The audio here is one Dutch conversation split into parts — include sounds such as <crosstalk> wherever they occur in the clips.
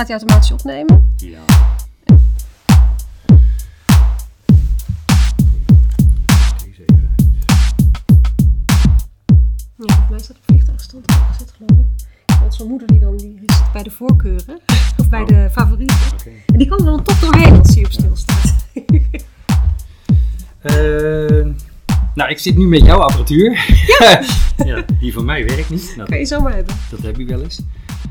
gaat hij automatisch opnemen. Ja. Deze even uit. Ja, voor mij staat op vliegtuigstand gezet, geloof ik. Want zo'n moeder die dan die zit bij de voorkeuren. <laughs> Of bij Oh. de favorieten. Oké. En die kan er dan toch doorheen als hij op stilstaat. <laughs> Eh, nou, ik zit nu met jouw apparatuur. <laughs> Ja. die van mij werkt niet. Nou, kan je zomaar hebben. dat heb je wel eens.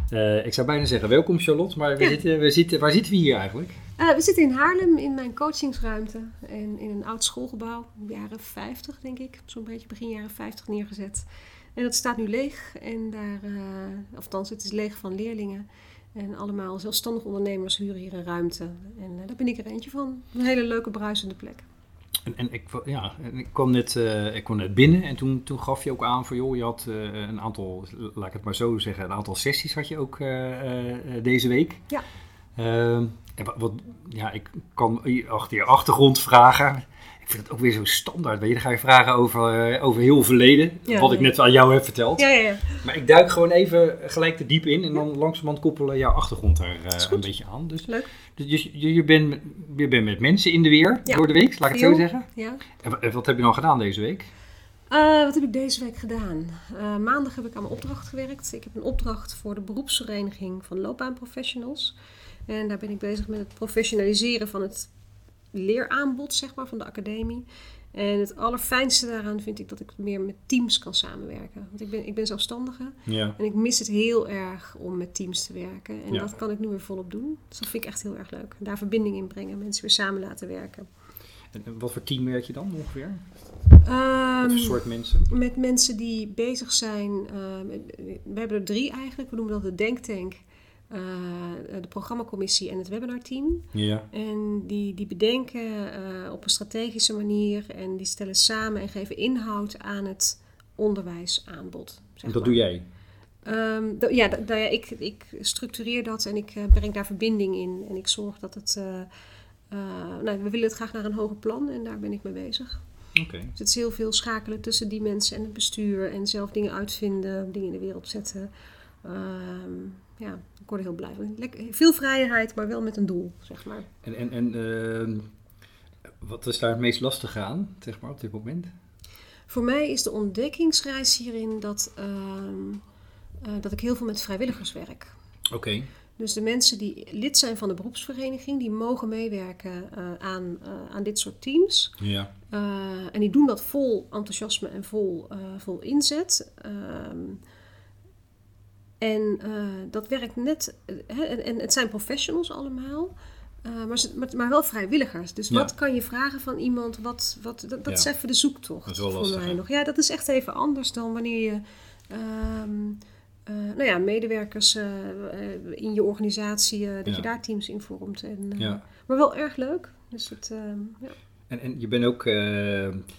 Eh, ik zou bijna zeggen welkom Charlotte, maar we Ja. zitten, we zitten, waar zitten we hier eigenlijk? Eh, we zitten in Haarlem in mijn coachingsruimte. En in een oud schoolgebouw. Jaren 50 denk ik. Zo'n beetje begin jaren 50 neergezet. En dat staat nu leeg. En daar, of althans het is leeg van leerlingen. En allemaal zelfstandig ondernemers huren hier een ruimte. En daar ben ik er eentje van. Een hele leuke bruisende plek. En, en ik, ja, en ik, kwam net, eh, ik kwam net binnen en toen, toen gaf je ook aan van joh, je had eh, een aantal, laat ik het maar zo zeggen, een aantal sessies had je ook eh, deze week. Ja. Ehm, en wat, ja, ik kan achter je achtergrond vragen. Ik vind het ook weer zo standaard. Weet je, dan ga je vragen over, eh, over heel verleden. Ja, wat ik net aan jou heb verteld. Ja, ja, ja. Maar ik duik gewoon even gelijk te diep in. En dan langzamerhand koppelen jouw achtergrond daar eh, een beetje aan. Dus, Leuk. dus je, je, je, bent, met- je bent met mensen in de weer door de week, laat ik het zo zeggen. Ja. En wa- en wat heb je dan gedaan deze week? Eh, wat heb ik deze week gedaan? Maandag heb ik aan mijn opdracht gewerkt. Ik heb een opdracht voor de beroepsvereniging van loopbaanprofessionals. En daar ben ik bezig met het professionaliseren van het leeraanbod, zeg maar, van de academie. En het allerfijnste daaraan vind ik dat ik meer met teams kan samenwerken. Want ik ben, ik ben zelfstandige Ja. en ik mis het heel erg om met teams te werken. En Ja. dat kan ik nu weer volop doen. Dus dat vind ik echt heel erg leuk. Daar verbinding in brengen, mensen weer samen laten werken. En wat voor team werk je dan ongeveer? Ehm, Wat voor soort mensen? met mensen die bezig zijn. eh, met- we hebben er drie eigenlijk. We noemen dat de Denktank, eh, de programmacommissie en het webinarteam. Ja. En die, die bedenken eh, op een strategische manier en die stellen samen en geven inhoud aan het onderwijsaanbod. zeg En dat maar. doe jij? Ehm, d- ja, ik, ik structureer dat en ik eh, breng daar verbinding in. En ik zorg dat het. nou, we willen het graag naar een hoger plan en daar ben ik mee bezig. Oké. Dus het is heel veel schakelen tussen die mensen en het bestuur. En zelf dingen uitvinden, dingen in de wereld zetten. Ehm, ja, ik word er heel blij van. Lekker, veel vrijheid, maar wel met een doel, zeg maar. En, en, en ehm, wat is daar het meest lastige aan, zeg maar, op dit moment? Voor mij is de ontdekkingsreis hierin dat, ehm, eh, dat ik heel veel met vrijwilligers werk. Oké. Dus de mensen die lid zijn van de beroepsvereniging, die mogen meewerken eh, aan, eh, aan dit soort teams. Ja. En die doen dat vol enthousiasme en vol, vol inzet. Ehm, en eh, dat werkt net. eh, hè, en, en het zijn professionals allemaal. eh, maar, ze- maar, maar wel vrijwilligers. Dus Ja. wat kan je vragen van iemand? Wat, wat, dat dat is even de zoektocht Dat is wel voor lastig, mij hè? nog. Ja, dat is echt even anders dan wanneer je ehm, eh, nou ja, medewerkers in je organisatie, dat Ja. je daar teams in vormt. En, Ja. Maar wel erg leuk. Dus het, ehm, ja. En, en je bent ook, eh,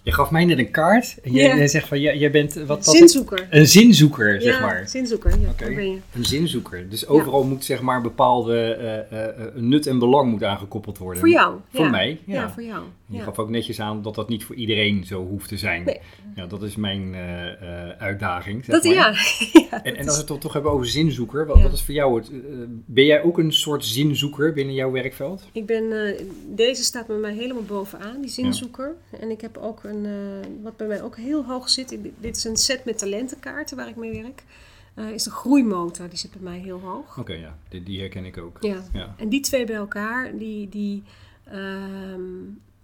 je gaf mij net een kaart. En jij, Ja. jij zegt van, jij, jij bent, wat het? Zinzoeker. Een zinzoeker, zeg ja, maar. zinzoeker. Ja, daar ben je. Een zinzoeker. Dus overal moet zeg maar bepaalde eh, eh, nut en belang moet aangekoppeld worden. Voor jou. Voor mij, ja. Ja, voor jou. Je Ja. gaf ook netjes aan dat dat niet voor iedereen zo hoeft te zijn. Nee. Ja, dat is mijn eh, eh, uitdaging. Zeg Dat, maar. ja. <laughs> ja, En, dat en als we het toch, toch hebben over zinzoeker, wat, Ja. wat is voor jou het? eh, ben jij ook een soort zinzoeker binnen jouw werkveld? Ik ben, deze staat bij mij helemaal bovenaan, die zinzoeker. En ik heb ook een, wat bij mij ook heel hoog zit, ik- dit is een set met talentenkaarten waar ik mee werk, is de groeimotor. Die zit bij mij heel hoog. Oké, ja, die, die herken ik ook. Ja. Ja. En die twee bij elkaar, die, die ehm,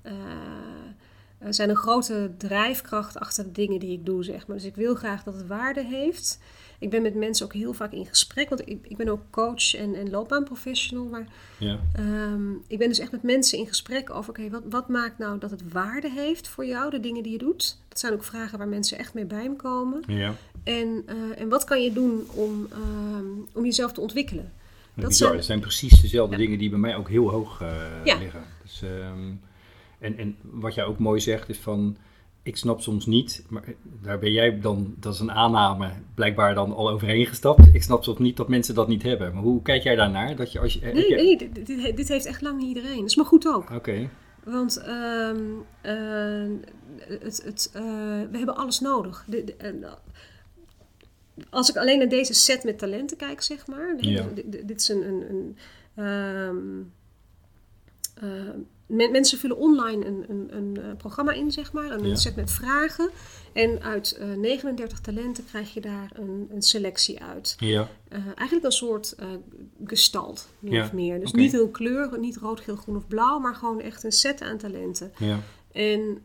eh, zijn een grote drijfkracht achter de dingen die ik doe, zeg maar. Dus ik wil graag dat het waarde heeft. Ik ben met mensen ook heel vaak in gesprek, want ik, ik ben ook coach en, en loopbaanprofessional. Maar Ja. ehm, ik ben dus echt met mensen in gesprek over, oké, wat, wat maakt nou dat het waarde heeft voor jou, de dingen die je doet? Dat zijn ook vragen waar mensen echt mee bij me komen. ja. En, eh, en wat kan je doen om, ehm, om jezelf te ontwikkelen? Dat Dat zijn, zijn- dat zijn precies dezelfde Ja. dingen die bij mij ook heel hoog eh, Ja. liggen. Dus, ehm, en, en wat jij ook mooi zegt is van, ik snap soms niet, maar daar ben jij dan, dat is een aanname, blijkbaar dan al overheen gestapt. Ik snap soms niet dat mensen dat niet hebben. Maar hoe kijk jij daarnaar? Dat je als je, Nee, je- nee dit, dit, heeft echt lang niet iedereen. Dat is maar goed ook. Oké, Want ehm, eh, het, het, eh, we hebben alles nodig. De, de- en, als ik alleen naar deze set met talenten kijk, zeg maar. Ja. Dit, dit- dit is een. een, een ehm, eh, men- mensen vullen online een, een, een eh, programma in, zeg maar. Een Ja. set met vragen. En uit eh, 39 talenten krijg je daar een, een selectie uit. Ja, eigenlijk een soort gestalt, Ja, of meer. Dus niet een kleur, niet rood, geel, groen of blauw, maar gewoon echt een set aan talenten. ja, En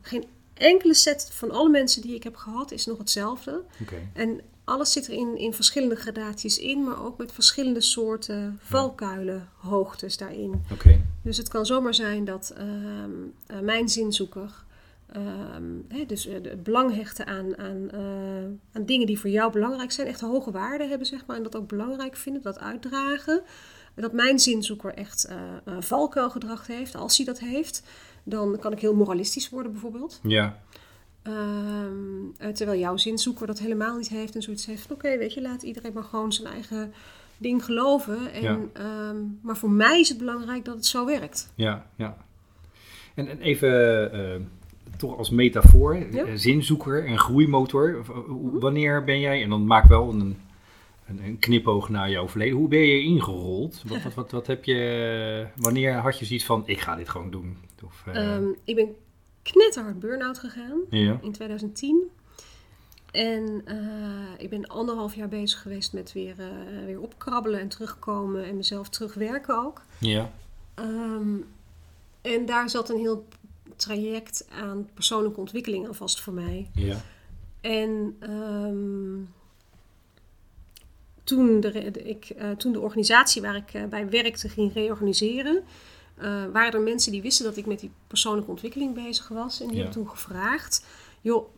geen enkele set van alle mensen die ik heb gehad is nog hetzelfde. oké. En alles zit er in, in verschillende gradaties in, maar ook met verschillende soorten valkuilen, hoogtes daarin. Oké, Dus het kan zomaar zijn dat ehm, eh, mijn zinzoeker ehm, hè, dus eh, het belang hechten aan, aan, eh, aan dingen die voor jou belangrijk zijn, echt hoge waarde hebben, zeg maar, en dat ook belangrijk vinden, dat uitdragen. En dat mijn zinzoeker echt eh eh, valkuilgedrag heeft, als hij dat heeft, dan kan ik heel moralistisch worden bijvoorbeeld. ja, Ehm, eh, terwijl jouw zinzoeker dat helemaal niet heeft en zoiets heeft van oké, weet je, laat iedereen maar gewoon zijn eigen ding geloven. En, Ja. ehm, maar voor mij is het belangrijk dat het zo werkt. ja, ja. En, en even eh, toch als metafoor, Ja. Mhm. eh, zinzoeker en groeimotor. Hoe- Wanneer ben jij, en dan maak wel een, een, een knipoog naar jouw verleden, hoe ben je ingerold? Wat, wat, wat, wat heb je, wanneer had je zoiets van, ik ga dit gewoon doen? Of, eh, Ehm, ik ben knetterhard burn-out gegaan ja, in 2010. En eh, ik ben anderhalf jaar bezig geweest met weer, eh, weer opkrabbelen en terugkomen en mezelf terugwerken ook. ja, Ehm, en daar zat een heel traject aan persoonlijke ontwikkeling aan vast voor mij. ja, En ehm, toen, de, ik, eh, toen de organisatie waar ik bij werkte ging reorganiseren, eh, waren er mensen die wisten dat ik met die persoonlijke ontwikkeling bezig was. En die Ja. hebben toen gevraagd: joh,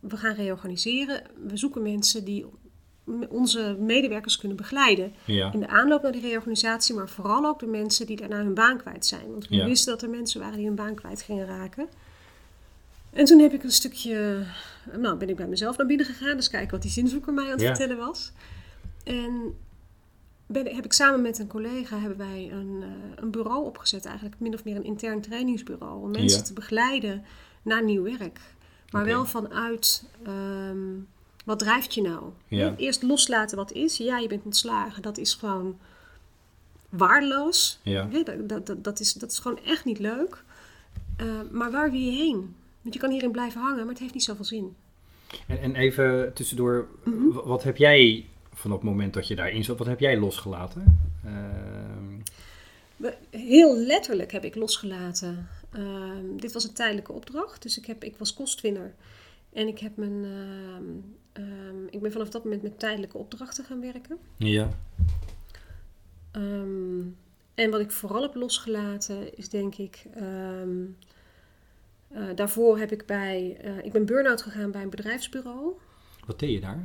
we gaan reorganiseren. We zoeken mensen die onze medewerkers kunnen begeleiden ja, in de aanloop naar die reorganisatie, maar vooral ook de mensen die daarna hun baan kwijt zijn. Want we Ja. wisten dat er mensen waren die hun baan kwijt gingen raken. En toen heb ik een stukje, nou ben ik bij mezelf naar binnen gegaan, dus kijken wat die zinzoeker mij aan het vertellen was. En ben, heb ik samen met een collega hebben wij een, eh, een bureau opgezet, eigenlijk min of meer een intern trainingsbureau, om mensen Ja. te begeleiden naar nieuw werk. Maar wel vanuit, ehm, wat drijft je nou? Ja. Eerst loslaten wat is. Ja, je bent ontslagen. Dat is gewoon waardeloos. ja, dat, dat, dat, is, dat is gewoon echt niet leuk. Eh, maar waar wil je heen? Want je kan hierin blijven hangen, maar het heeft niet zoveel zin. En, en even tussendoor, Mhm. wat heb jij van het moment dat je daarin zat, wat heb jij losgelaten? Ehm, Heel letterlijk heb ik losgelaten. Ehm, dit was een tijdelijke opdracht, dus ik, heb, ik was kostwinner. En ik, heb mijn, ehm, ik ben vanaf dat moment met tijdelijke opdrachten gaan werken. ja, en wat ik vooral heb losgelaten is denk ik. eh, daarvoor heb ik bij. eh, ik ben burn-out gegaan bij een bedrijfsbureau. wat deed je daar?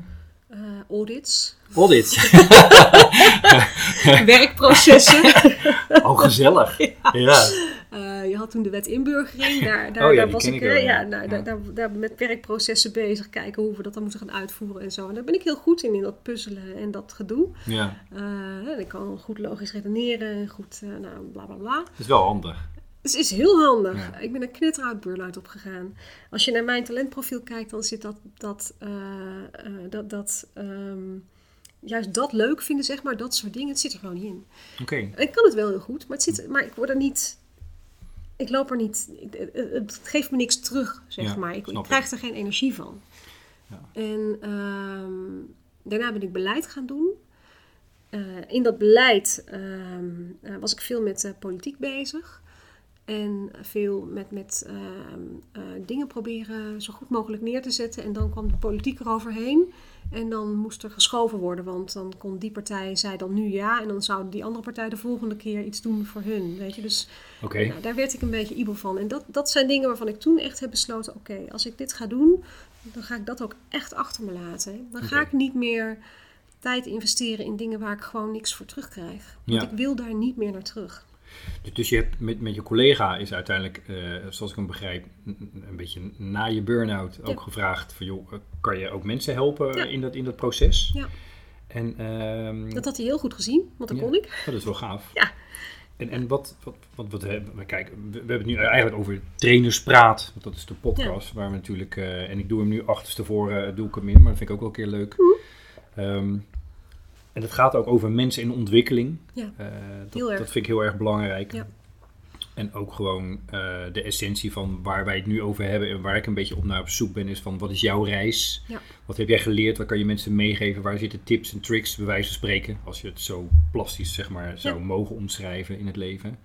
Eh, audits, Audit. <laughs> werkprocessen. <laughs> oh, gezellig. <laughs> Ja. Eh, je had toen de wet inburgering. Daar, daar, Oh ja, daar was ik, ja. nou. Daar, daar, daar met werkprocessen bezig. Kijken hoe we dat dan moeten gaan uitvoeren en zo. En daar ben ik heel goed in, in dat puzzelen en dat gedoe. ja, Eh, ik kan goed logisch redeneren en goed, nou, bla bla bla. dat is wel handig. Het is heel handig. Ja. Ik ben een knetterhout burn-out opgegaan. Als je naar mijn talentprofiel kijkt, dan zit dat, dat, eh, eh, dat, dat ehm, juist dat leuk vinden, zeg maar, dat soort dingen, het zit er gewoon niet in. Oké, Ik kan het wel heel goed, maar, het zit, maar ik word er niet, ik loop er niet, ik- het, geeft me niks terug, zeg Ja, maar. Ik, krijg er geen energie van. Ja. En ehm, daarna ben ik beleid gaan doen. Eh, in dat beleid ehm, eh, was ik veel met eh, politiek bezig. En veel met, met ehm, eh, dingen proberen zo goed mogelijk neer te zetten. En dan kwam de politiek eroverheen. En dan moest er geschoven worden. Want dan kon die partij, zei dan nu ja. En dan zou die andere partij de volgende keer iets doen voor hun. Weet je, dus nou, daar werd ik een beetje ibel van. En dat, dat zijn dingen waarvan ik toen echt heb besloten: oké, als ik dit ga doen, dan ga ik dat ook echt achter me laten. Dan ga ik niet meer tijd investeren in dingen waar ik gewoon niks voor terugkrijg. Want Ja. ik wil daar niet meer naar terug. Dus, dus je hebt met, met je collega is uiteindelijk, eh, zoals ik hem begrijp, een beetje na je burn-out ook Ja. gevraagd van joh, eh, kan je ook mensen helpen Ja. in, dat, in dat proces? Ja. En ehm, Dat had hij heel goed gezien, want dat kon ik. dat is wel gaaf. Ja. En, en wat, wat, wat, wat hebben we, kijk, we, we hebben het nu eigenlijk over trainerspraat, want dat is de podcast waar we natuurlijk, eh, en ik doe hem nu achterstevoren, doe ik hem in, maar dat vind ik ook wel een keer leuk. Mhm. Ehm, en het gaat ook over mensen in ontwikkeling. Ja, Eh, dat, Heel erg. dat vind ik heel erg belangrijk. Ja. En ook gewoon eh, de essentie van waar wij het nu over hebben en waar ik een beetje op naar op zoek ben, is van wat is jouw reis? Ja. Wat heb jij geleerd? Wat kan je mensen meegeven? Waar zitten tips en tricks, bij wijze van spreken, als je het zo plastisch zeg maar zou mogen omschrijven in het leven?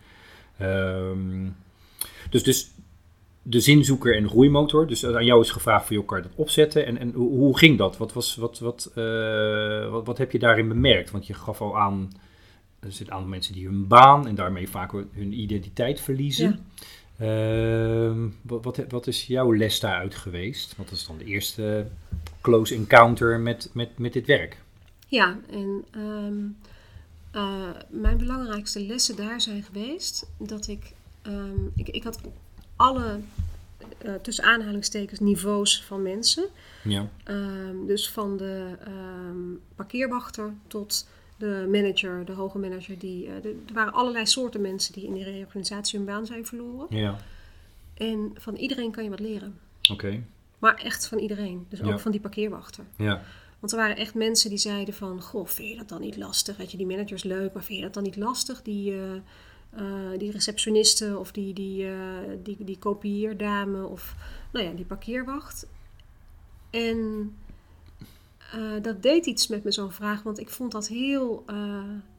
Ehm, dus, dus de zinzoeker en groeimotor. Dus aan jou is gevraagd kan je dat opzetten? En, en hoe, hoe ging dat? Wat, was, wat, wat, eh, wat, wat heb je daarin bemerkt? Want je gaf al aan, er zitten een aantal mensen die hun baan en daarmee vaak hun identiteit verliezen. Ehm, wat, wat, wat is jouw les daaruit geweest? Wat is dan de eerste close encounter met, met, met dit werk? Ja, en ehm, eh, mijn belangrijkste lessen daar zijn geweest dat ik, ehm, ik, ik had alle, eh, tussen aanhalingstekens, niveaus van mensen. Ja, Ehm, dus van de ehm, parkeerwachter tot de manager, de hoge manager. Die, eh, de- er waren allerlei soorten mensen die in die reorganisatie hun baan zijn verloren. ja, En van iedereen kan je wat leren. oké. Maar echt van iedereen. Dus ook van die parkeerwachter. Ja, Want er waren echt mensen die zeiden van... Goh, vind je dat dan niet lastig? Weet je, die manager is leuk, maar vind je dat dan niet lastig? Die, eh, eh, die receptioniste of die, die, eh, die, die kopieerdame of nou ja, die parkeerwacht. En eh, dat deed iets met me, zo'n vraag. Want ik vond dat heel,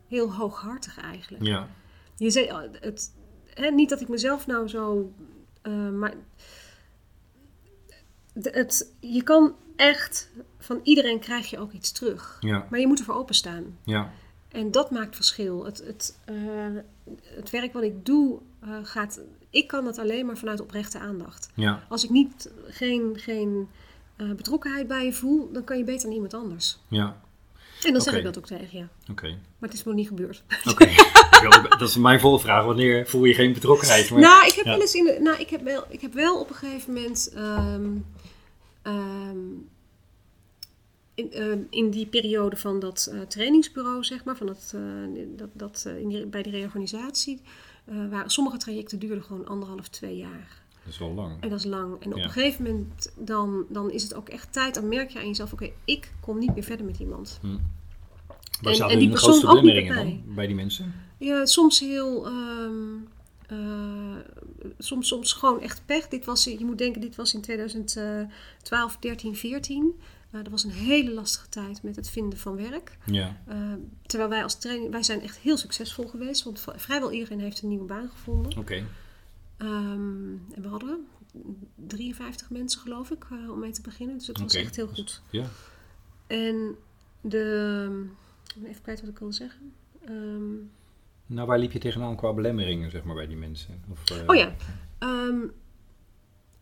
heel hooghartig eigenlijk. ja, Je zei, oh, het, hè, niet dat ik mezelf nou zo... maar het, je kan echt... Van iedereen krijg je ook iets terug. ja, Maar je moet ervoor openstaan. ja, En dat maakt verschil. Het, het, eh, het werk wat ik doe, eh, gaat... Ik kan dat alleen maar vanuit oprechte aandacht. ja, Als ik niet, geen, geen eh, betrokkenheid bij je voel, dan kan je beter aan iemand anders. ja, En dan zeg ik dat ook tegen je. oké. Maar het is nog niet gebeurd. Oké. <laughs> Dat is mijn volle vraag. Wanneer voel je geen betrokkenheid? Maar, nou, ik heb ja. wel eens in de, nou, ik heb wel, ik heb wel op een gegeven moment ehm, ehm, in, ehm, in die periode van dat eh, trainingsbureau, zeg maar, van dat, eh, dat, dat, eh, in die, bij die reorganisatie, eh waren sommige trajecten duurden gewoon anderhalf, twee jaar. Dat is wel lang. En dat is lang. En op Ja. een gegeven moment dan, dan is het ook echt tijd. Dan merk je aan jezelf, oké, ik kom niet meer verder met iemand. Waar en zaten die de persoon grootste ook niet dan bij die mensen? Ja, soms heel. ehm, eh, soms, soms gewoon echt pech. Dit was, je moet denken, dit was in 2012, 13, 14. Eh, dat was een hele lastige tijd met het vinden van werk. Ja, Eh, terwijl wij als training, wij zijn echt heel succesvol geweest. Want vrijwel iedereen heeft een nieuwe baan gevonden. oké. Ehm, en we hadden 53 mensen, geloof ik, eh, om mee te beginnen. Dus het was echt heel goed. Ja. En de. Ik ben even kwijt wat ik wilde zeggen. Ehm, Nou, waar liep je tegenaan qua belemmeringen, zeg maar, bij die mensen? Of, eh, Oh ja. Ehm,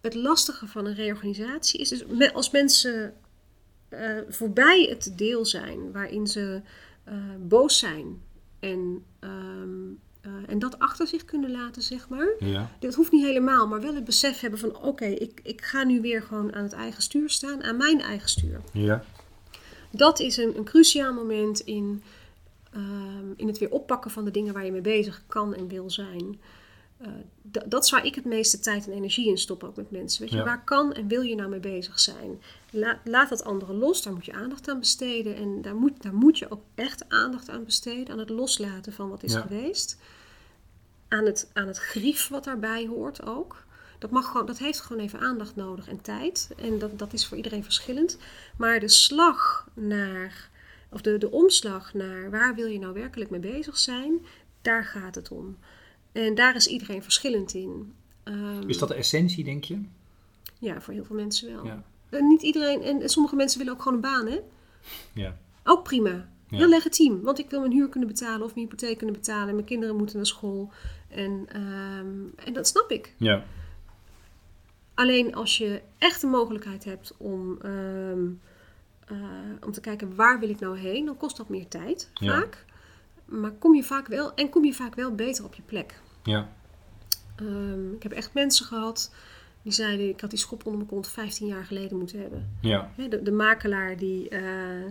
het lastige van een reorganisatie is dus als mensen eh, voorbij het deel zijn waarin ze eh, boos zijn en, ehm, eh, en dat achter zich kunnen laten, zeg maar. Ja, Dat hoeft niet helemaal, maar wel het besef hebben van oké, ik, ik ga nu weer gewoon aan het eigen stuur staan, aan mijn eigen stuur. ja, Dat is een, een cruciaal moment in, ehm, in het weer oppakken van de dingen waar je mee bezig kan en wil zijn. Eh, dat is waar ik het meeste tijd en energie in stop, ook met mensen. Weet je, Ja. waar kan en wil je nou mee bezig zijn? La- laat dat andere los, daar moet je aandacht aan besteden. En daar moet, daar moet je ook echt aandacht aan besteden, aan het loslaten van wat is Ja. geweest. Aan het, aan het grief wat daarbij hoort ook. Dat, mag gewoon, dat heeft gewoon even aandacht nodig en tijd. En dat, dat is voor iedereen verschillend. Maar de slag naar, of de, de omslag naar waar wil je nou werkelijk mee bezig zijn, daar gaat het om. En daar is iedereen verschillend in. Ehm, Is dat de essentie, denk je? Ja, voor heel veel mensen wel. Ja. En niet iedereen, en sommige mensen willen ook gewoon een baan, hè? Ja, Ook prima. Ja. Heel legitiem. Want ik wil mijn huur kunnen betalen of mijn hypotheek kunnen betalen. Mijn kinderen moeten naar school. En, ehm, en dat snap ik. ja, Alleen als je echt de mogelijkheid hebt om, ehm, eh, om te kijken waar wil ik nou heen, dan kost dat meer tijd Ja. vaak. Maar kom je vaak wel, en kom je vaak wel beter op je plek. Ja, Ehm, ik heb echt mensen gehad die zeiden, ik had die schop onder mijn kont 15 jaar geleden moeten hebben. ja, De, de makelaar die, eh,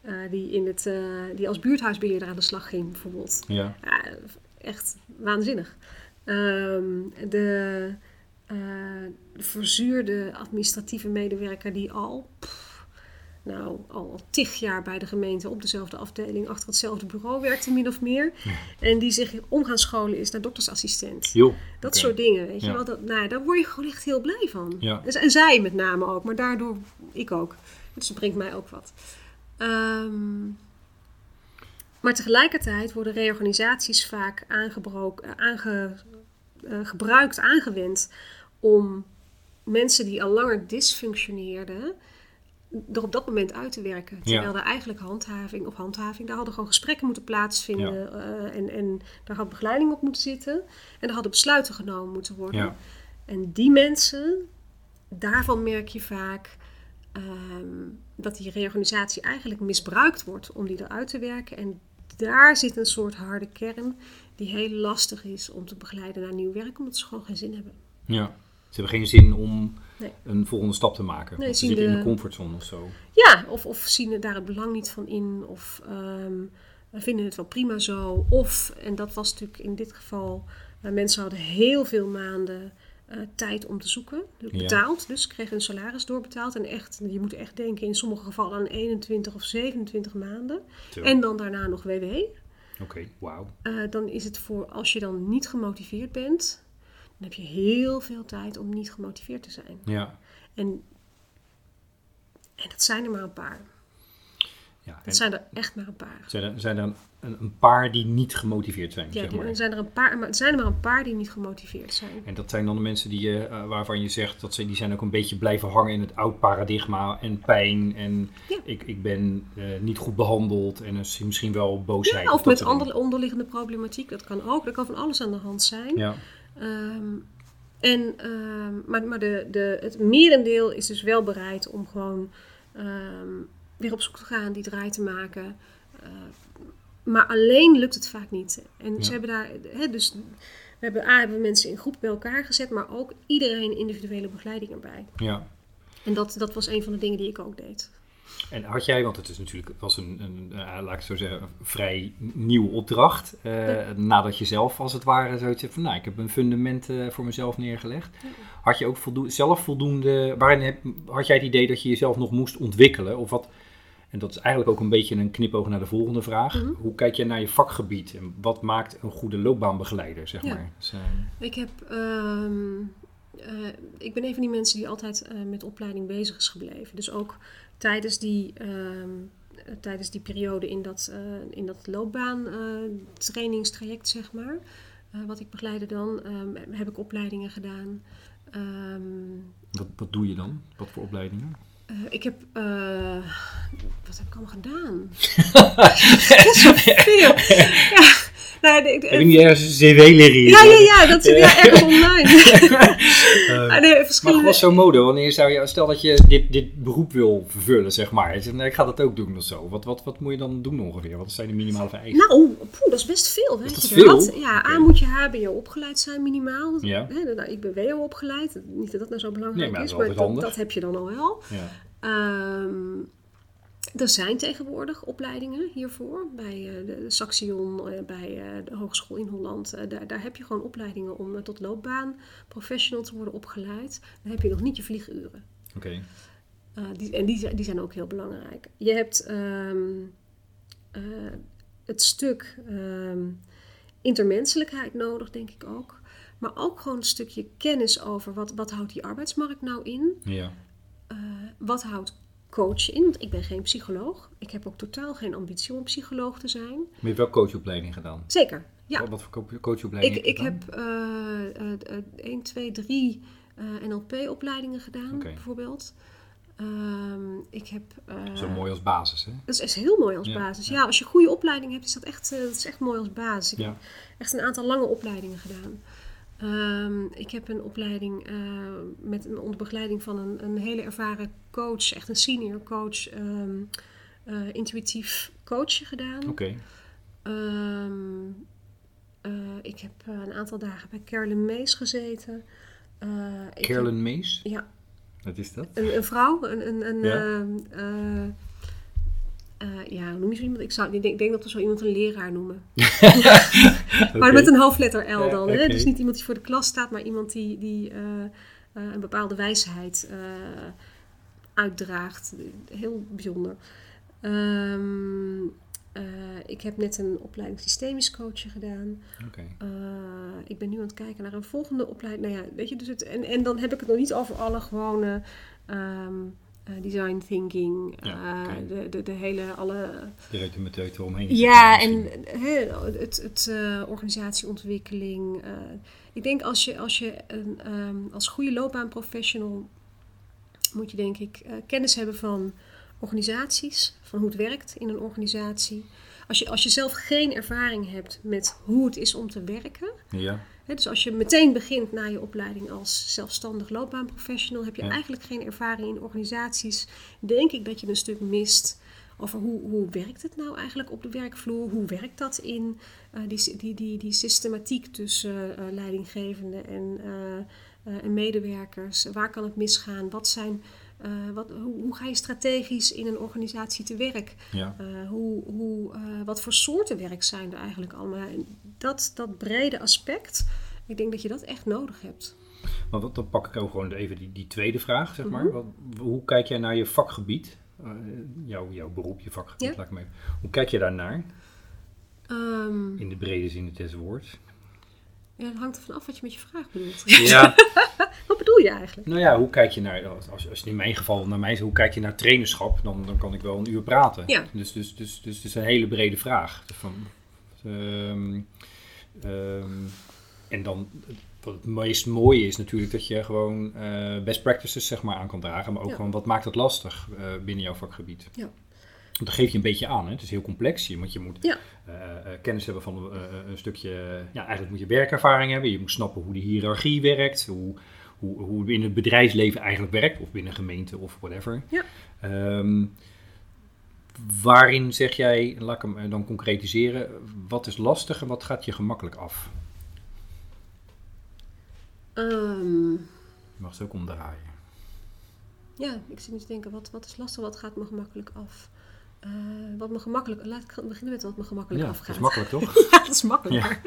eh, die, in het, eh, die als buurthuisbeheerder aan de slag ging bijvoorbeeld. ja, echt waanzinnig. Ehm, de, de verzuurde administratieve medewerker die al pff, nou al, al tig jaar bij de gemeente op dezelfde afdeling achter hetzelfde bureau werkte, min of meer. En die zich om gaan scholen is naar doktersassistent. Joh. Dat soort dingen, weet je wel. Dat, nou, daar word je gewoon echt heel blij van. Ja. En, zij met name ook, maar daardoor ik ook. Dus dat brengt mij ook wat. Ehm, maar tegelijkertijd worden reorganisaties vaak aangebroken, aange, eh, gebruikt, aangewend om mensen die al langer dysfunctioneerden er op dat moment uit te werken. Terwijl er eigenlijk handhaving of handhaving, daar hadden gewoon gesprekken moeten plaatsvinden eh, en, en daar had begeleiding op moeten zitten en er hadden besluiten genomen moeten worden. En die mensen, daarvan merk je vaak ehm, dat die reorganisatie eigenlijk misbruikt wordt om die eruit te werken. En daar zit een soort harde kern die heel lastig is om te begeleiden naar nieuw werk, omdat ze gewoon geen zin hebben. ja. Ze hebben geen zin om Nee. een volgende stap te maken. Nee, ze zien zitten in de- de comfortzone of zo. Ja, of, of zien daar het belang niet van in, of ehm, vinden het wel prima zo. Of, en dat was natuurlijk in dit geval, eh, mensen hadden heel veel maanden eh, tijd om te zoeken, dus Ja. betaald. Dus kregen hun salaris doorbetaald. En echt, je moet echt denken in sommige gevallen aan 21 of 27 maanden. Zo. En dan daarna nog WW. Oké, wauw. Eh, dan is het voor, als je dan niet gemotiveerd bent, dan heb je heel veel tijd om niet gemotiveerd te zijn. Ja. En, en dat zijn er maar een paar. ja. Dat zijn er echt maar een paar. zijn er, zijn er een, paar die niet gemotiveerd zijn, Ja, zeg maar. zijn er een paar, maar zijn er maar een paar die niet gemotiveerd zijn. En dat zijn dan de mensen die, je, eh, waarvan je zegt dat ze die zijn ook een beetje blijven hangen in het oud paradigma en pijn. En Ja. ik, ik ben eh, niet goed behandeld en is misschien wel boosheid. Ja, of dat met andere onderliggende problematiek, dat kan ook. Er kan van alles aan de hand zijn. Ja, Ehm, en, ehm, maar maar de, de, het merendeel is dus wel bereid om gewoon ehm, weer op zoek te gaan, die draai te maken. Maar alleen lukt het vaak niet. En Ja. ze hebben daar, hè, dus we hebben, A, hebben mensen in groep bij elkaar gezet, maar ook iedereen individuele begeleiding erbij. ja. En dat, dat was een van de dingen die ik ook deed. En had jij, want het is natuurlijk was een, een eh, laat ik zo zeggen, een vrij nieuwe opdracht. eh, Nadat je zelf als het ware zoiets hebt van, nou, ik heb een fundament eh, voor mezelf neergelegd. Had je ook voldoende, zelf voldoende, waarin heb, had jij het idee dat je jezelf nog moest ontwikkelen? Of wat, en dat is eigenlijk ook een beetje een knipoog naar de volgende vraag. Mhm. Hoe kijk je naar je vakgebied en wat maakt een goede loopbaanbegeleider, zeg Ja. maar? Dus, Ik heb. ehm, eh, ik ben een van die mensen die altijd met opleiding bezig is gebleven. Dus ook tijdens die, ehm, eh, tijdens die periode in dat, eh, in dat loopbaan eh, trainingstraject, zeg maar. wat ik begeleide dan, ehm, heb ik opleidingen gedaan. Ehm, wat, wat doe je dan? Wat voor opleidingen? ik heb. eh, wat heb ik allemaal gedaan? Dat is zoveel. Ja, de- de- Heb je niet ergens een cv liggen hier? ja, ja, ja, dat ja, ergens <laughs> online. Ah, nee, Maar was zo mode, wanneer zou je, stel dat je dit, dit beroep wil vervullen, zeg maar. Zegt, nee, ik ga dat ook doen of zo. Wat, wat, wat moet je dan doen ongeveer? Wat zijn de minimale vereisten? Nou, poeh, dat is best veel. Weet dat je veel? dat? Ja, Oké. A moet je HBO opgeleid zijn minimaal. Ja. Hè, nou, ik ben WO opgeleid. Niet dat dat nou zo belangrijk Nee, maar is, is maar dat, dat heb je dan al wel. Ja. Ehm, er zijn tegenwoordig opleidingen hiervoor. Bij eh, de Saxion, eh, bij eh, de Hogeschool in Holland. Daar, daar heb je gewoon opleidingen om tot loopbaan professional te worden opgeleid. Dan heb je nog niet je vlieguren. Oké. Uh, die, en die, zijn- die zijn ook heel belangrijk. Je hebt ehm, eh, het stuk ehm, intermenselijkheid nodig, denk ik ook. Maar ook gewoon een stukje kennis over wat, wat houdt die arbeidsmarkt nou in? Ja. Uh, wat houdt coachen in? Want ik ben geen psycholoog. Ik heb ook totaal geen ambitie om psycholoog te zijn. Maar je hebt wel coachopleiding gedaan? Zeker, ja. Wat, wat voor co- coachopleiding Ik, heb ik je gedaan? heb uh, uh, 1, 2, 3 NLP-opleidingen gedaan, bijvoorbeeld. Um, ik heb, uh, Zo mooi als basis, hè? Dat is, is heel mooi als Ja, basis. ja. Ja. als je goede opleiding hebt, is dat echt, uh, dat is echt mooi als basis. Ik Ja. heb echt een aantal lange opleidingen gedaan. Um, ik heb een opleiding uh, met, onder begeleiding van een, een, hele ervaren coach, echt een senior coach, um, uh, intuïtief coachen gedaan. Oké. Um, uh, ik heb een aantal dagen bij Carolyn Mees gezeten. Carolyn Mees? Ja. Wat is dat? Een, een vrouw, een, een, een Ja. Uh, uh, ja, hoe noem je zo iemand? Ik, zou, ik denk, denk dat we zo iemand een leraar noemen. <laughs> Maar met een hoofdletter L dan. Hè? Dus niet iemand die voor de klas staat, maar iemand die, die uh, uh, een bepaalde wijsheid uitdraagt. Heel bijzonder. Ehm, eh, ik heb net een opleiding systemisch coachen gedaan. Eh, ik ben nu aan het kijken naar een volgende opleiding. Nou ja, weet je, dus het, en, en dan heb ik het nog niet over alle gewone ehm, eh, design thinking, Ja, eh, de, de, de hele, alle... Direct een meteut eromheen. Ja, en het, het eh, organisatieontwikkeling. ik denk als je, als je een, ehm, als goede loopbaanprofessional moet je denk ik kennis hebben van organisaties, van hoe het werkt in een organisatie. Als je, als je zelf geen ervaring hebt met hoe het is om te werken, Ja, Dus als je meteen begint na je opleiding als zelfstandig loopbaanprofessional, heb je Ja. eigenlijk geen ervaring in organisaties. Denk ik dat je een stuk mist over hoe, hoe werkt het nou eigenlijk op de werkvloer? Hoe werkt dat in eh, die, die, die, die systematiek tussen eh, leidinggevende en, eh, en medewerkers? Waar kan het misgaan? Wat zijn, eh, wat, hoe, hoe ga je strategisch in een organisatie te werk? ja. Uh, hoe, hoe, uh, wat voor soorten werk zijn er eigenlijk allemaal? Dat, dat brede aspect, ik denk dat je dat echt nodig hebt. Maar wat, dan pak ik ook gewoon even die, die tweede vraag, zeg maar. Mhm. Wat, hoe kijk jij naar je vakgebied? Eh, jouw, jouw beroep, je vakgebied, Ja. laat ik maar even. Hoe kijk je daarnaar, Ehm, in de brede zin des woords? ja, dat hangt ervan af wat je met je vraag bedoelt. Ja, <laughs> je eigenlijk? nou ja, hoe kijk je naar, als, als in mijn geval naar mij is, hoe kijk je naar trainerschap? Dan, dan kan ik wel een uur praten. Ja. Dus, dus, dus, dus het is een hele brede vraag. Van, ehm, ehm, en dan, wat het meest mooie is natuurlijk dat je gewoon eh, best practices zeg maar aan kan dragen. Maar ook Ja. gewoon wat maakt het lastig eh, binnen jouw vakgebied. Ja. Want dan geef je een beetje aan. Hè? Het is heel complex. Je, want je moet Ja. eh, kennis hebben van een stukje... Ja, eigenlijk moet je werkervaring hebben. Je moet snappen hoe de hiërarchie werkt. Hoe, hoe, hoe het in het bedrijfsleven eigenlijk werkt. Of binnen een gemeente of whatever. Ja. Ehm, waarin zeg jij, laat ik hem eh, dan concretiseren... Wat is lastig en wat gaat je gemakkelijk af? Ehm, Je mag het ook omdraaien. ja, ik zit nu te denken, wat, wat is lastig, wat gaat me gemakkelijk af? Eh, wat me gemakkelijk, laat ik beginnen met wat me gemakkelijk Ja, dat afgaat. is makkelijk toch? <laughs> Ja, dat is makkelijker.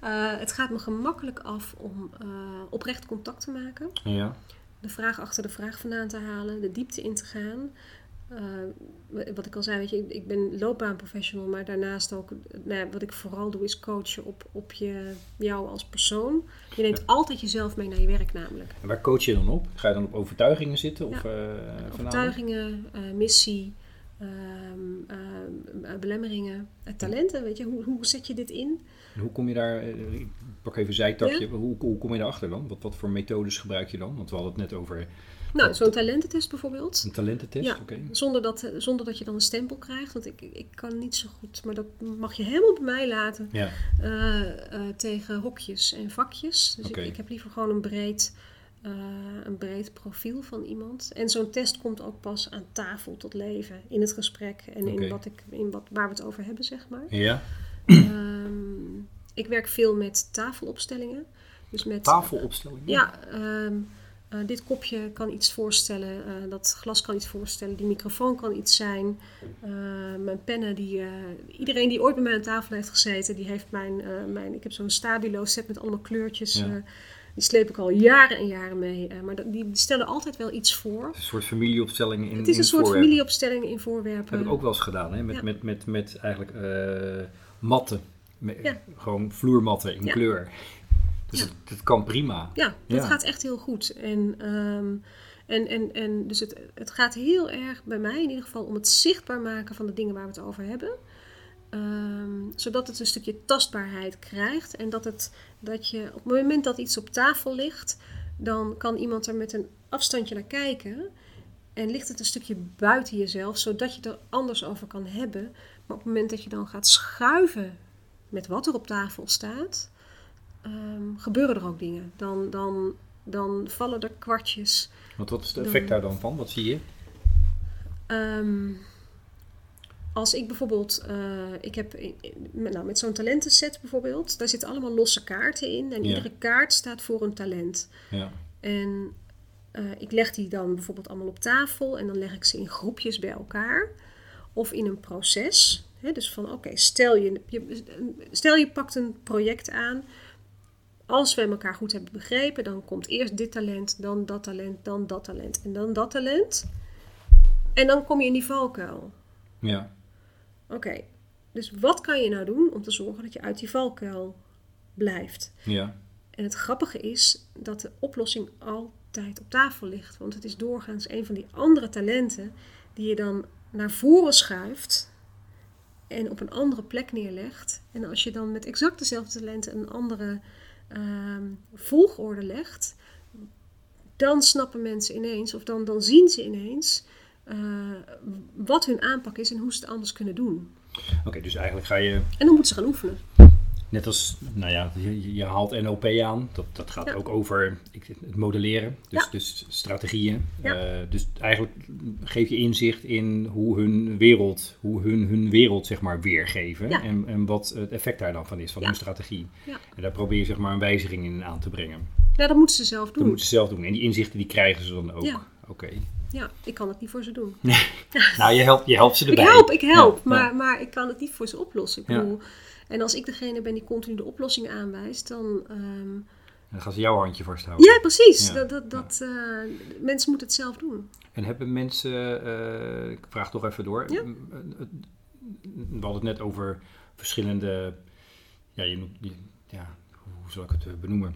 Eh, het gaat me gemakkelijk af om eh, oprecht contact te maken. ja. de vraag achter de vraag vandaan te halen, de diepte in te gaan. Wat ik al zei, weet je, ik- ik ben loopbaanprofessional, maar daarnaast ook, nou wat ik vooral doe, is coachen op, op je, jou als persoon. Je neemt altijd jezelf mee naar je werk namelijk. En waar coach je dan op? Ga je dan op overtuigingen zitten? Of? Overtuigingen, missie, ehm, ehm, eh, belemmeringen, eh, talenten, weet je, hoe, hoe zet je dit in? En hoe kom je daar, eh, ik pak even een zijtakje, hoe, hoe kom je daarachter dan? Wat, wat voor methodes gebruik je dan? Want we hadden het net over Nou, zo'n talententest bijvoorbeeld. een talententest. Ja. Oké. Zonder dat, zonder dat je dan een stempel krijgt. Want ik, ik kan niet zo goed, maar dat mag je helemaal bij mij laten. Ja, tegen hokjes en vakjes. Dus ik, ik heb liever gewoon een breed, eh, een breed profiel van iemand. En zo'n test komt ook pas aan tafel tot leven. In het gesprek en in, wat ik, in wat, waar we het over hebben, zeg maar. ja. Ehm, ik werk veel met tafelopstellingen. Dus met, tafelopstellingen. ja, ehm, eh, dit kopje kan iets voorstellen, eh, dat glas kan iets voorstellen, die microfoon kan iets zijn. Eh, mijn pennen, die, iedereen die ooit bij mij aan tafel heeft gezeten, die heeft mijn, mijn ik heb zo'n stabilo set met allemaal kleurtjes. Ja. Die sleep ik al jaren en jaren mee. eh, maar die, stellen altijd wel iets voor. Het is een soort familieopstelling in Het is een soort voorwerpen. familieopstelling in voorwerpen. Dat heb ik ook wel eens gedaan, hè? Met, Ja. met, met, met eigenlijk eh, matten. Ja. Gewoon vloermatten in Ja. kleur. Dus het, het kan prima. Ja, dat gaat echt heel goed. En, ehm, en, en, en dus het, het gaat heel erg bij mij in ieder geval om het zichtbaar maken van de dingen waar we het over hebben. Ehm, zodat het een stukje tastbaarheid krijgt. En dat, het, dat je op het moment dat iets op tafel ligt, dan kan iemand er met een afstandje naar kijken. En ligt het een stukje buiten jezelf, zodat je het er anders over kan hebben. Maar op het moment dat je dan gaat schuiven met wat er op tafel staat, ehm, gebeuren er ook dingen. Dan, dan, dan vallen er kwartjes. Want wat is het Dan- effect daar dan van? Wat zie je? Ehm, als ik bijvoorbeeld, eh, ik heb nou, met zo'n talentenset bijvoorbeeld, daar zitten allemaal losse kaarten in. En Ja. iedere kaart staat voor een talent. Ja. En eh, ik leg die dan bijvoorbeeld allemaal op tafel en dan leg ik ze in groepjes bij elkaar. Of in een proces. Dus van oké, stel, je, je, stel je pakt een project aan. als we elkaar goed hebben begrepen, dan komt eerst dit talent, dan dat talent, dan dat talent en dan dat talent. En dan kom je in die valkuil. Ja. Oké, dus wat kan je nou doen om te zorgen dat je uit die valkuil blijft? Ja. En het grappige is dat de oplossing altijd op tafel ligt. Want het is doorgaans een van die andere talenten die je dan naar voren schuift en op een andere plek neerlegt. En als je dan met exact dezelfde talenten een andere ehm, volgorde legt, dan snappen mensen ineens, of dan, dan zien ze ineens wat hun aanpak is en hoe ze het anders kunnen doen. Oké, dus eigenlijk ga je, En dan moeten ze gaan oefenen. net als, nou ja, je, je haalt NLP aan. Dat, dat gaat Ja. ook over ik- het modelleren, dus, Ja. dus strategieën. Ja. Eh, dus eigenlijk geef je inzicht in hoe hun wereld, hoe hun, hun wereld zeg maar weergeven. Ja. En, en wat het effect daar dan van is, van hun strategie. Ja. En daar probeer je zeg maar een wijziging in aan te brengen. Ja, dat moeten ze zelf Dat doen. moeten ze zelf doen. En die inzichten die krijgen ze dan ook. Ja. Oké. Ja, ik kan het niet voor ze doen. <laughs> Nou, je helpt, je helpt ze Ik erbij. help, ik help, Ja, maar, ja. maar ik kan het niet voor ze oplossen. Ik bedoel, en als ik degene ben die continu de oplossing aanwijst, dan... ehm, Dan gaan ze jouw handje vasthouden. ja, precies. Ja. Dat, dat, dat, eh, mensen moeten het zelf doen. En hebben mensen, eh, ik vraag toch even door. Ja. We hadden het net over verschillende, ja, je- ja, hoe zal ik het eh, benoemen?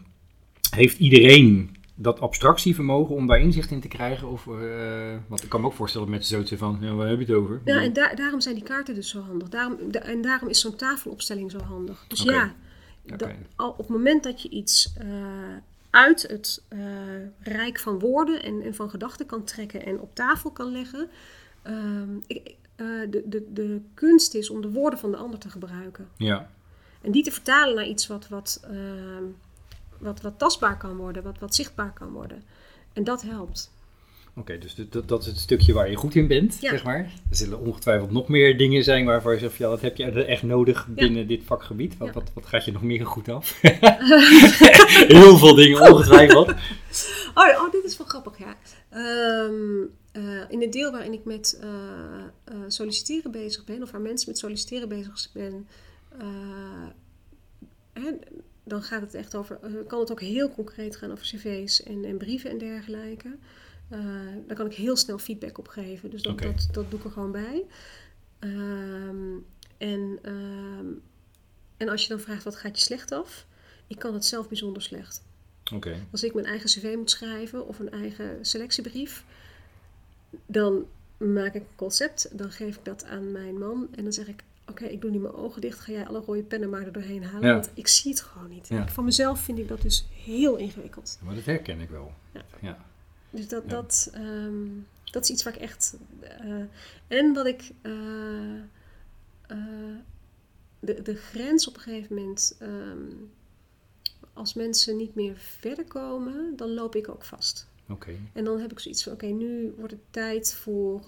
Heeft iedereen dat abstractievermogen om daar inzicht in te krijgen? Of, eh, want ik kan me ook voorstellen dat mensen zoiets van, ja, waar heb je het over? Ja, en daar daarom zijn die kaarten dus zo handig. Daarom, da- en daarom is zo'n tafelopstelling zo handig. Dus ja, Oké. dat- al op het moment dat je iets eh, uit het eh, rijk van woorden en, en van gedachten kan trekken en op tafel kan leggen. ehm, ik, de, de, de kunst is om de woorden van de ander te gebruiken. Ja, En die te vertalen naar iets wat, wat, ehm, wat, wat tastbaar kan worden, wat, wat zichtbaar kan worden. En dat helpt. oké, dus dat- dat, is het stukje waar je goed in bent, Ja. zeg maar. Er zullen ongetwijfeld nog meer dingen zijn waarvan je zegt, ja, dat heb je echt nodig binnen dit vakgebied. Wat, Ja. wat, wat gaat je nog meer goed af? <laughs> <laughs> Heel veel dingen, ongetwijfeld. <laughs> Oh, oh dit is wel grappig, ja. Ehm, eh, in het deel waarin ik met eh, eh, solliciteren bezig ben, of waar mensen met solliciteren bezig ben, hè, dan gaat het echt over, eh, kan het ook heel concreet gaan over cv's en, en brieven en dergelijke. Eh, daar kan ik heel snel feedback op geven, dus dat, dat, dat doe ik er gewoon bij. Ehm, en, ehm, en als je dan vraagt wat gaat je slecht af, ik kan het zelf bijzonder slecht. Als ik mijn eigen cv moet schrijven of een eigen selectiebrief, dan maak ik een concept, dan geef ik dat aan mijn man en dan zeg ik: Oké, ik doe nu mijn ogen dicht, ga jij alle rode pennen maar er doorheen halen, Ja. want ik zie het gewoon niet. Ja. Van mezelf vind ik dat dus heel ingewikkeld. maar dat herken ik wel. Ja. ja. Dus dat, dat, ehm, dat is iets waar ik echt. eh, en wat ik. eh, eh, de, de grens op een gegeven moment. ehm, als mensen niet meer verder komen, dan loop ik ook vast. Oké. En dan heb ik zoiets van: oké, nu wordt het tijd voor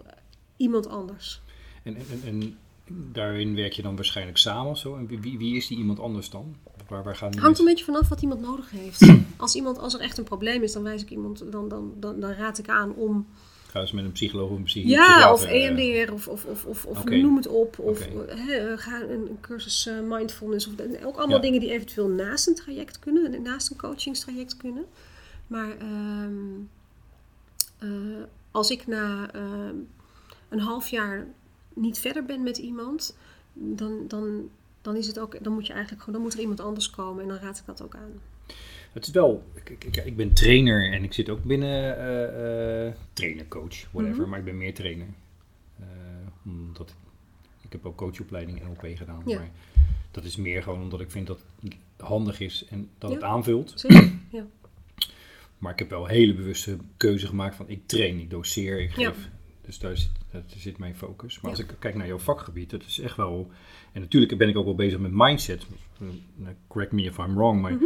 iemand anders. En, en, en daarin werk je dan waarschijnlijk samen of zo? En wie, wie, is die iemand anders dan? Waar, waar gaan hangt een beetje vanaf wat iemand nodig heeft. <clears throat> Als, iemand, als er echt een probleem is, dan wijs ik iemand, dan, dan, dan, dan raad ik aan om Ga eens met een psycholoog of een psychi- Ja, of psychiater, eh, EMDR of, of, of, of, of noem het op. Of hè, eh, ga een, cursus eh, mindfulness. Of, ook allemaal Ja. dingen die eventueel naast een traject kunnen. Naast een coachingstraject kunnen. Maar ehm, eh, als ik na ehm, een half jaar niet verder ben met iemand... Dan, dan, dan, is het ook, dan moet je eigenlijk gewoon, dan moet er iemand anders komen en dan raad ik dat ook aan. Het is wel, ik, ik, ik- ben trainer en ik zit ook binnen eh, trainer, coach, whatever, Mhm. maar ik ben meer trainer. Eh, omdat ik, ik heb ook coachopleiding NLP gedaan, Ja. maar dat is meer gewoon omdat ik vind dat het handig is en dat het Ja. aanvult. Zeker, <clears throat> ja. Maar ik heb wel een hele bewuste keuze gemaakt van ik train, ik doseer, ik Ja. geef. Dus daar zit, daar zit mijn focus. Maar Ja. als ik kijk naar jouw vakgebied, dat is echt wel... En natuurlijk ben ik ook wel bezig met mindset. Uh, Correct me if I'm wrong, maar... Mhm.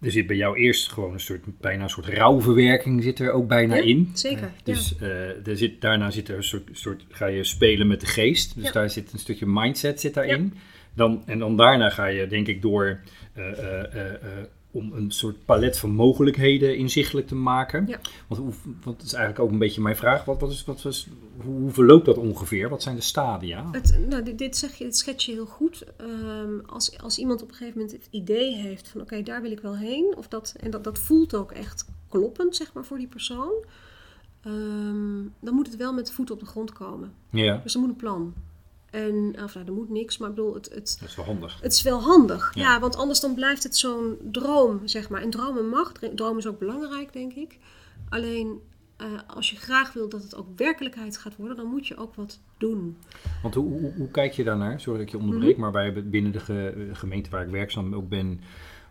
Er zit bij jou eerst gewoon een soort, bijna een soort rouwverwerking zit er ook bijna Ja, in. zeker, Eh, dus eh, er zit, daarna zit er een soort, soort, ga je spelen met de geest. Dus Ja. daar zit een stukje mindset zit daarin. Dan, en dan daarna ga je denk ik door eh, eh, eh, eh, om een soort palet van mogelijkheden inzichtelijk te maken. Ja. Want, hoe, want dat is eigenlijk ook een beetje mijn vraag. Wat, wat is, wat was, hoe, hoe verloopt dat ongeveer? Wat zijn de stadia? Het, nou, dit, dit zeg je, dit schets je heel goed. Ehm, als, als iemand op een gegeven moment het idee heeft van oké, daar wil ik wel heen. Of dat, en dat, dat voelt ook echt kloppend, zeg maar, voor die persoon. ehm, dan moet het wel met de voeten op de grond komen. Ja, Dus er moet een plan. En, of nou, er moet niks, maar ik bedoel, het, het, dat is wel handig. het is wel handig. Ja. Ja. want anders dan blijft het zo'n droom, zeg maar. En dromen mag. Droom is ook belangrijk, denk ik. Alleen, eh, als je graag wil dat het ook werkelijkheid gaat worden, dan moet je ook wat doen. Want hoe, hoe, hoe kijk je daarnaar? Sorry dat ik je onderbreek, Mhm. maar bij, binnen de ge- gemeente waar ik werkzaam ook ben,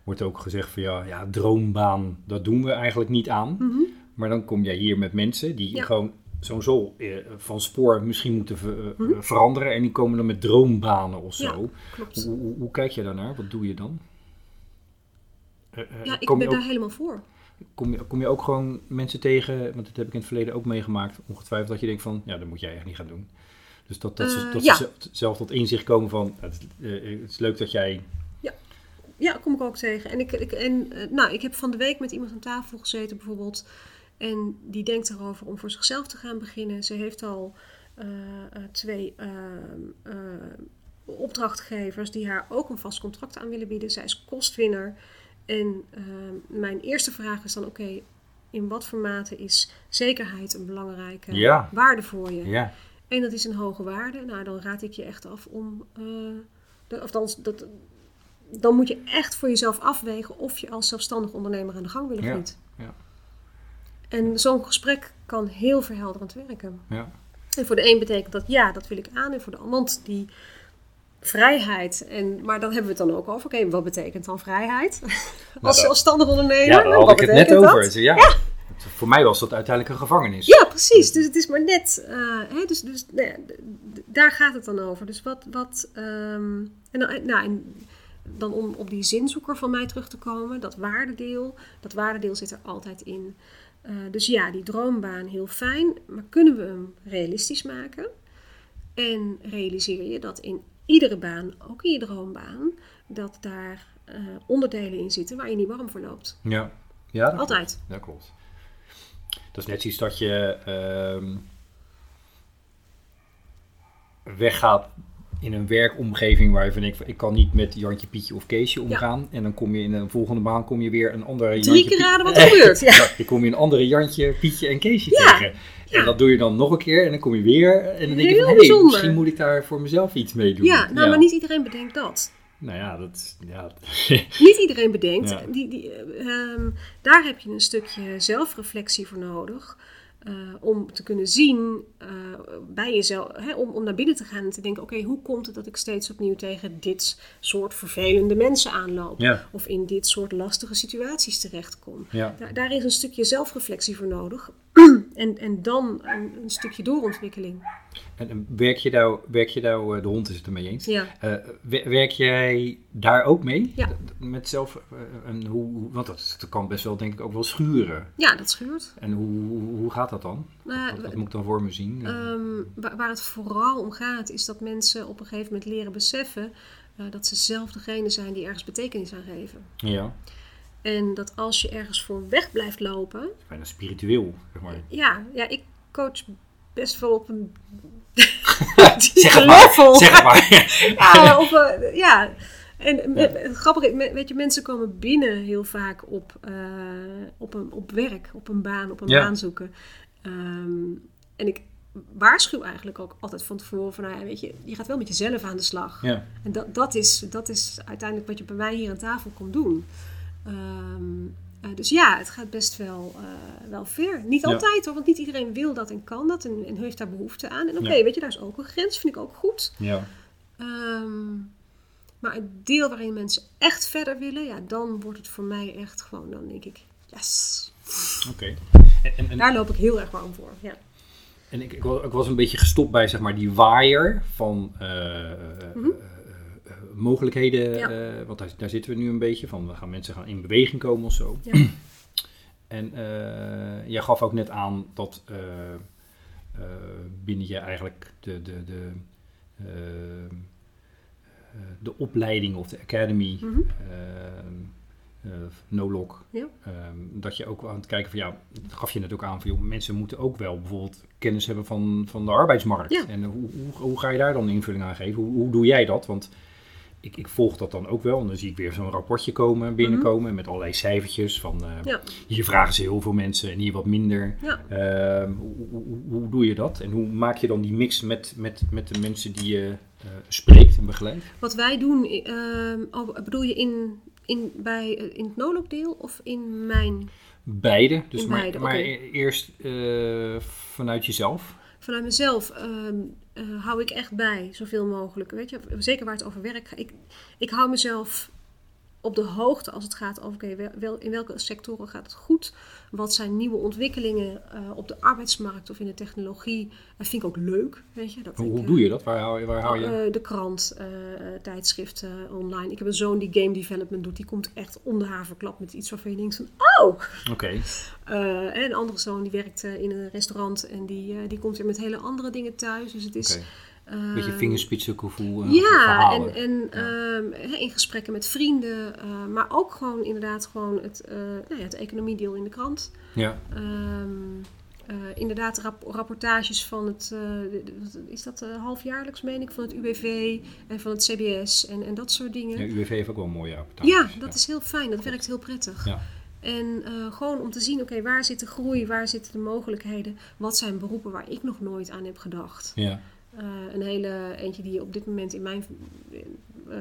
wordt ook gezegd van ja, ja, droombaan, dat doen we eigenlijk niet aan. Mhm. Maar dan kom jij hier met mensen die Ja. gewoon zo'n zo eh, van spoor misschien moeten ver- eh, Mhm. veranderen en die komen dan met droombanen of Ja. zo. Hoe, hoe, hoe kijk je daarnaar? Wat doe je dan? Eh, eh, Ja, ik ben ook, daar helemaal voor. kom, je, kom je ook gewoon mensen tegen, want dat heb ik in het verleden ook meegemaakt, ongetwijfeld dat je denkt van, ja, dat moet jij echt niet gaan doen. Dus dat, dat, ze, Eh, dat ja. ze zelf, tot inzicht komen van, het, is- eh, het is leuk dat jij... Ja, kom ik ook tegen. En, ik, ik, en eh, nou, ik heb van de week met iemand aan tafel gezeten bijvoorbeeld. En die denkt erover om voor zichzelf te gaan beginnen. Ze heeft al eh, eh, twee eh, eh, opdrachtgevers die haar ook een vast contract aan willen bieden. Zij is kostwinner. En eh, mijn eerste vraag is dan: oké, in wat voor mate is zekerheid een belangrijke Ja. waarde voor je? Ja, En dat is een hoge waarde. Nou, dan raad ik je echt af om. of dan, dat, dan moet je echt voor jezelf afwegen of je als zelfstandig ondernemer aan de gang wil of Ja, niet. ja. En zo'n gesprek kan heel verhelderend werken. ja. En voor de een betekent dat ja, dat wil ik aan. En voor de ander, die vrijheid. En, maar dan hebben we het dan ook over. Oké, wat betekent dan vrijheid? <laughs> als dat- zelfstandig ondernemer. ja daar had ik het net dat? over. Ja. Voor mij was dat uiteindelijk een gevangenis. Ja, precies. Dus het is maar net. eh, hè, dus dus nou ja, daar gaat het dan over. Dus wat. wat ehm, en, dan, nou, en dan om op die zinzoeker van mij terug te komen, dat waardedeel. Dat waardedeel zit er altijd in. Eh, dus ja, die droombaan heel fijn. Maar kunnen we hem realistisch maken? En realiseer je dat in iedere baan, ook in je droombaan, dat daar eh, onderdelen in zitten waar je niet warm voor loopt. Ja, ja dat Altijd. Klopt. Dat klopt. Dat is net zoiets dat je ehm, weggaat in een werkomgeving waar je van denkt, van, ik kan niet met Jantje, Pietje of Keesje omgaan. En dan kom je in een volgende baan kom je weer een andere Drie Jantje, keer raden wat er <laughs> gebeurt. Ja. Ja, je kom je een andere Jantje, Pietje en Keesje Ja. tegen. En dat doe je dan nog een keer en dan kom je weer. En dan denk je Heel van, hé, bijzonder. misschien moet ik daar voor mezelf iets mee doen. Ja, nou, maar niet iedereen bedenkt dat. Nou ja, dat... Ja, <laughs> Niet iedereen bedenkt. Die, die, eh, ehm, daar heb je een stukje zelfreflectie voor nodig. Eh, om te kunnen zien eh, bij jezelf, hè, om, om naar binnen te gaan en te denken: oké, hoe komt het dat ik steeds opnieuw tegen dit soort vervelende mensen aanloop? ja, Of in dit soort lastige situaties terechtkom? ja. Daar, daar is een stukje zelfreflectie voor nodig. En, en dan een, een stukje doorontwikkeling. En, en werk je nou, werk je nou, eh, de hond is het ermee eens. Ja. Eh, wer- werk jij daar ook mee? Ja. Met zelf, eh, en hoe, want dat, dat kan best wel denk ik ook wel schuren. ja, dat schuurt. En hoe, hoe, gaat dat dan? Nou, wat, wat moet ik dan voor me zien? Ehm, waar, waar het vooral om gaat, is dat mensen op een gegeven moment leren beseffen dat ze zelf degene zijn die ergens betekenis aan geven. ja, En dat als je ergens voor weg blijft lopen, bijna spiritueel, zeg maar. ja, ja ik coach best wel op een <laughs> Zeg het <laughs> maar, level. zeg het maar. <laughs> Ja, op, een- ja. En grappige, me- weet je, mensen komen binnen heel vaak op, eh, op, een, op werk, op een baan, op een Ja. baan zoeken. Ehm, en ik waarschuw eigenlijk ook altijd van tevoren van, nou ja, weet je, je gaat wel met jezelf aan de slag. ja, En dat, dat, is, dat is uiteindelijk wat je bij mij hier aan tafel komt doen. Ehm, eh, dus ja, het gaat best wel, eh, wel ver. Niet Ja. altijd hoor, want niet iedereen wil dat en kan dat en, en heeft daar behoefte aan. En oké, Ja. weet je, daar is ook een grens, vind ik ook goed. ja. Ehm, maar het deel waarin mensen echt verder willen, ja, dan wordt het voor mij echt gewoon, dan denk ik, yes. Oké. En, en, en, Daar loop ik heel erg warm voor. Ja. en ik, ik, was, ik was een beetje gestopt bij zeg maar, die waaier van eh, eh, Mhm. Mogelijkheden. Ja. eh, want daar, daar zitten we nu een beetje van. We gaan mensen gaan in beweging komen of zo. Ja. <clears throat> En eh, jij gaf ook net aan dat eh, binnen je eigenlijk de, de, de, de opleiding of de academy uh, no-log. Ja. Ehm, dat je ook aan het kijken van ja, dat gaf je net ook aan van joh, mensen moeten ook wel bijvoorbeeld kennis hebben van, van de arbeidsmarkt. Ja. En hoe, hoe, hoe ga je daar dan invulling aan geven? Hoe, hoe doe jij dat? Want ik, ik volg dat dan ook wel. En dan zie ik weer zo'n rapportje komen, binnenkomen met allerlei cijfertjes. Van, uh, Ja. Hier vragen ze heel veel mensen en hier wat minder. Ja. Ehm, hoe, hoe, hoe doe je dat? En hoe maak je dan die mix met, met, met de mensen die je eh, spreekt en begeleidt? Wat wij doen, ehm, bedoel je in, in, bij, eh, in het nologdeel of in mijn, Beide. Dus In maar, beide, maar e- eerst eh, vanuit jezelf. vanuit mezelf, ehm, eh, hou ik echt bij, zoveel mogelijk. Weet je, zeker waar het over werk gaat. Ik, ik hou mezelf op de hoogte als het gaat over oké, wel, in welke sectoren gaat het goed. Wat zijn nieuwe ontwikkelingen eh, op de arbeidsmarkt of in de technologie. Dat vind ik ook leuk. Weet je, dat Hoe, ik, hoe eh, doe je dat? Waar hou je? Waar hou je? Eh, de krant, eh, tijdschriften, online. Ik heb een zoon die game development doet. Die komt echt om de haverklap met iets waarvan je denkt van... Oh! Oké. En een andere zoon die werkt in een restaurant. En die, die komt weer met hele andere dingen thuis. Dus het is... eh, Beetje vingerspitsengevoel. eh, ja, en, en Ja. ehm, in gesprekken met vrienden. eh, maar ook gewoon inderdaad gewoon het, eh nou ja, het economiedeel in de krant. Ja. Ehm, eh, inderdaad rap- rapportages van het, is dat halfjaarlijks meen ik, van het UWV en van het CBS en, en dat soort dingen. ja, Ja, UWV heeft ook wel een mooie rapportages. dat is heel fijn, dat werkt heel prettig. Ja. En gewoon om te zien, oké, waar zit de groei, waar zitten de mogelijkheden, wat zijn beroepen waar ik nog nooit aan heb gedacht. Ja. Eh, een hele eentje die op dit moment in mijn eh,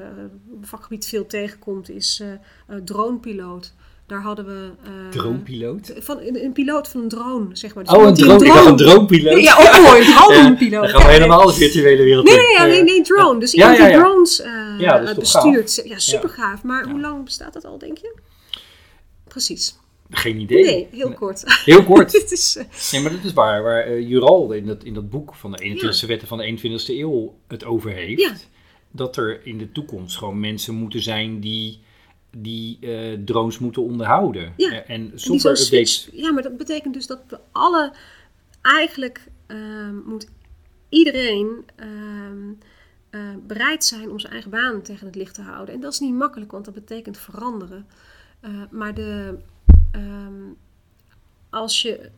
vakgebied veel tegenkomt is eh dronepiloot. Daar hadden we... eh, Dronepiloot? Van, een, een piloot van een drone, zeg maar. Dus Oh, een drone. Een dronepiloot. Ja, ook mooi, een <laughs> dronepiloot. Dan gaan we helemaal de virtuele wereld Nee, in. nee, nee, nee, drone. Dus Ja, iemand ja, die drones bestuurt. Ja, super gaaf. Maar hoe lang bestaat dat al, denk je? Precies. Geen idee. Nee, heel kort. Heel kort. <laughs> Het is, eh, Nee, maar dat is waar, waar eh, Jural in dat, in dat boek van de 21ste wetten van de 21ste eeuw het over heeft. Ja. Dat er in de toekomst gewoon mensen moeten zijn die, die eh, drones moeten onderhouden. Ja. En en die software zo'n updates. switch- Ja, maar dat betekent dus dat we alle... Eigenlijk ehm, moet iedereen ehm, eh, bereid zijn om zijn eigen baan tegen het licht te houden. En dat is niet makkelijk, want dat betekent veranderen. Maar de, ehm, als je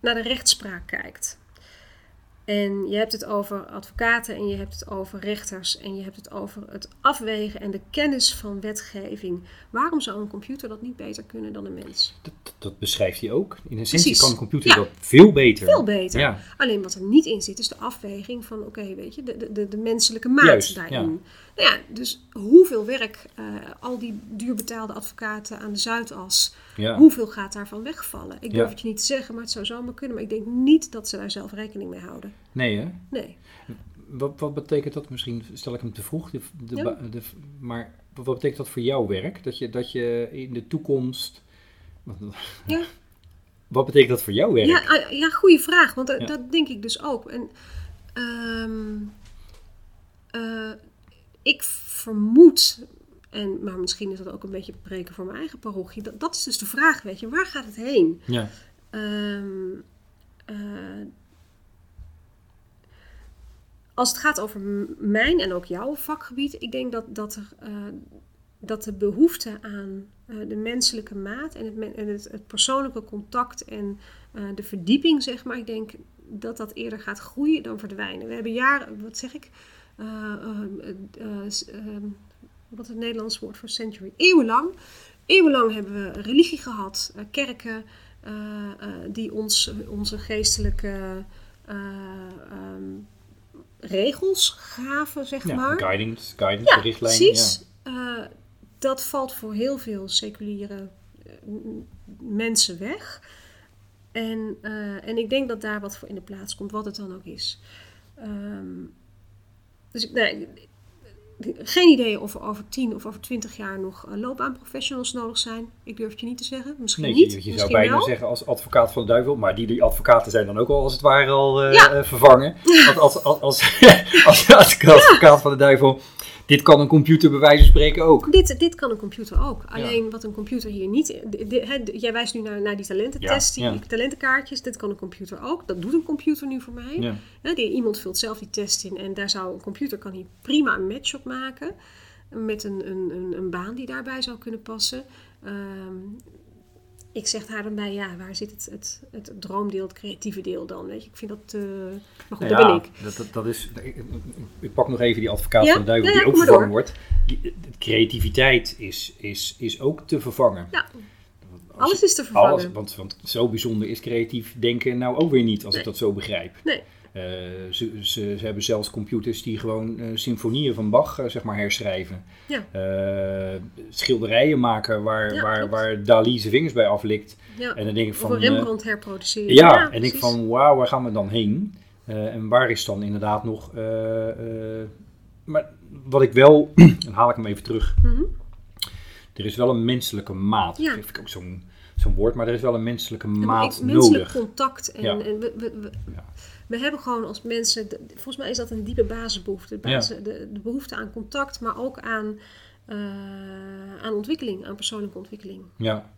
naar de rechtspraak kijkt... En je hebt het over advocaten en je hebt het over rechters en je hebt het over het afwegen en de kennis van wetgeving. Waarom zou een computer dat niet beter kunnen dan een mens? Dat, dat beschrijft hij ook. In essentie Precies. kan een computer Ja. dat veel beter. Veel beter. Ja, Alleen wat er niet in zit, is de afweging van, oké, weet je, de, de- de, menselijke maat Juist, daarin. ja. Nou ja, dus hoeveel werk eh, al die duurbetaalde advocaten aan de Zuidas, ja. hoeveel gaat daarvan wegvallen? Ik durf Ja. het je niet te zeggen, maar het zou zomaar kunnen. Maar ik denk niet dat ze daar zelf rekening mee houden. Nee hè? Nee. Wat, wat betekent dat? Misschien stel ik hem te vroeg. De, de, Ja. ba- de- maar wat betekent dat voor jouw werk? Dat je, dat je in de toekomst... Ja. <laughs> Wat betekent dat voor jouw werk? Ja, ah, ja goede vraag. Want dat, Ja. dat denk ik dus ook. En ehm, eh, ik vermoed, en, maar misschien is dat ook een beetje preken voor mijn eigen parochie. Dat, dat is dus de vraag, weet je. Waar gaat het heen? Ja. Ehm, eh, als het gaat over mijn en ook jouw vakgebied, ik denk dat, dat, er, eh, dat de behoefte aan eh, de menselijke maat en het, men- en het, het persoonlijke contact en de verdieping, zeg maar, ik denk dat dat eerder gaat groeien dan verdwijnen. We hebben jaren, wat zeg ik, Wat het Nederlands woord voor century? Eeuwenlang. Eeuwenlang hebben we religie gehad, eh, kerken eh, eh, die ons, onze geestelijke eh, ehm, regels gaven, zeg Ja, maar. guidance, guidance Ja, richtlijnen. precies. Dat valt voor heel veel seculiere mensen weg. En, en ik denk dat daar wat voor in de plaats komt, wat het dan ook is. Ehm, dus ik, nee, geen idee of er over 10 of over 20 jaar nog eh, loopbaanprofessionals nodig zijn. Ik durf het je niet te zeggen. Misschien Nee, niet. je, je zou bijna wel. zeggen als advocaat van de duivel, maar die, die advocaten zijn dan ook al als het ware al eh, Ja. eh, vervangen. Want <laughs> als, als, als, <laughs> als, als advocaat van de duivel, dit kan een computer bij wijze van spreken ook. Dit, dit kan een computer ook. Alleen wat een computer hier niet. de- de- jij wijst nu naar, naar die talententest, Ja, die talentenkaartjes. Dit kan een computer ook. Dat doet een computer nu voor mij. Die, iemand vult zelf die test in en daar zou een computer kan hier prima een match op maken. met een, een, een, een baan die daarbij zou kunnen passen. Ehm, ik zeg haar dan bij, ja, waar zit het, het, het droomdeel, het creatieve deel dan? Weet je, ik vind dat, eh, maar goed, daar ben ik. Dat, dat, dat is, ik, ik pak nog even die advocaat Ja? van de duivel Ja, die ook vervangen wordt. Die, creativiteit is, is, is ook te vervangen. Ja, Als alles is te vervangen. alles, want, want zo bijzonder is creatief denken nou ook weer niet, als ik dat zo begrijp. Nee. Eh, ze, ze, ze hebben zelfs computers die gewoon eh, symfonieën van Bach eh, zeg maar herschrijven. Ja. Schilderijen maken waar, Ja, waar, waar Dali zijn vingers bij aflikt. Ja. En dan denk ik Of van... een Rembrandt herproduceren. ja, en ik precies. van wauw, waar gaan we dan heen? En waar is dan inderdaad nog... maar wat ik wel... <clears throat> dan haal ik hem even terug. Mhm. Er is wel een menselijke maat. Ja. Dat vind ik ook zo'n zo'n woord, maar er is wel een menselijke maat ik- menselijk nodig. contact. En, Ja. en we, we, we, Ja. We hebben gewoon als mensen, volgens mij is dat een diepe basisbehoefte. De, basis, de, de behoefte aan contact, maar ook aan, eh, aan ontwikkeling, aan persoonlijke ontwikkeling. Ja,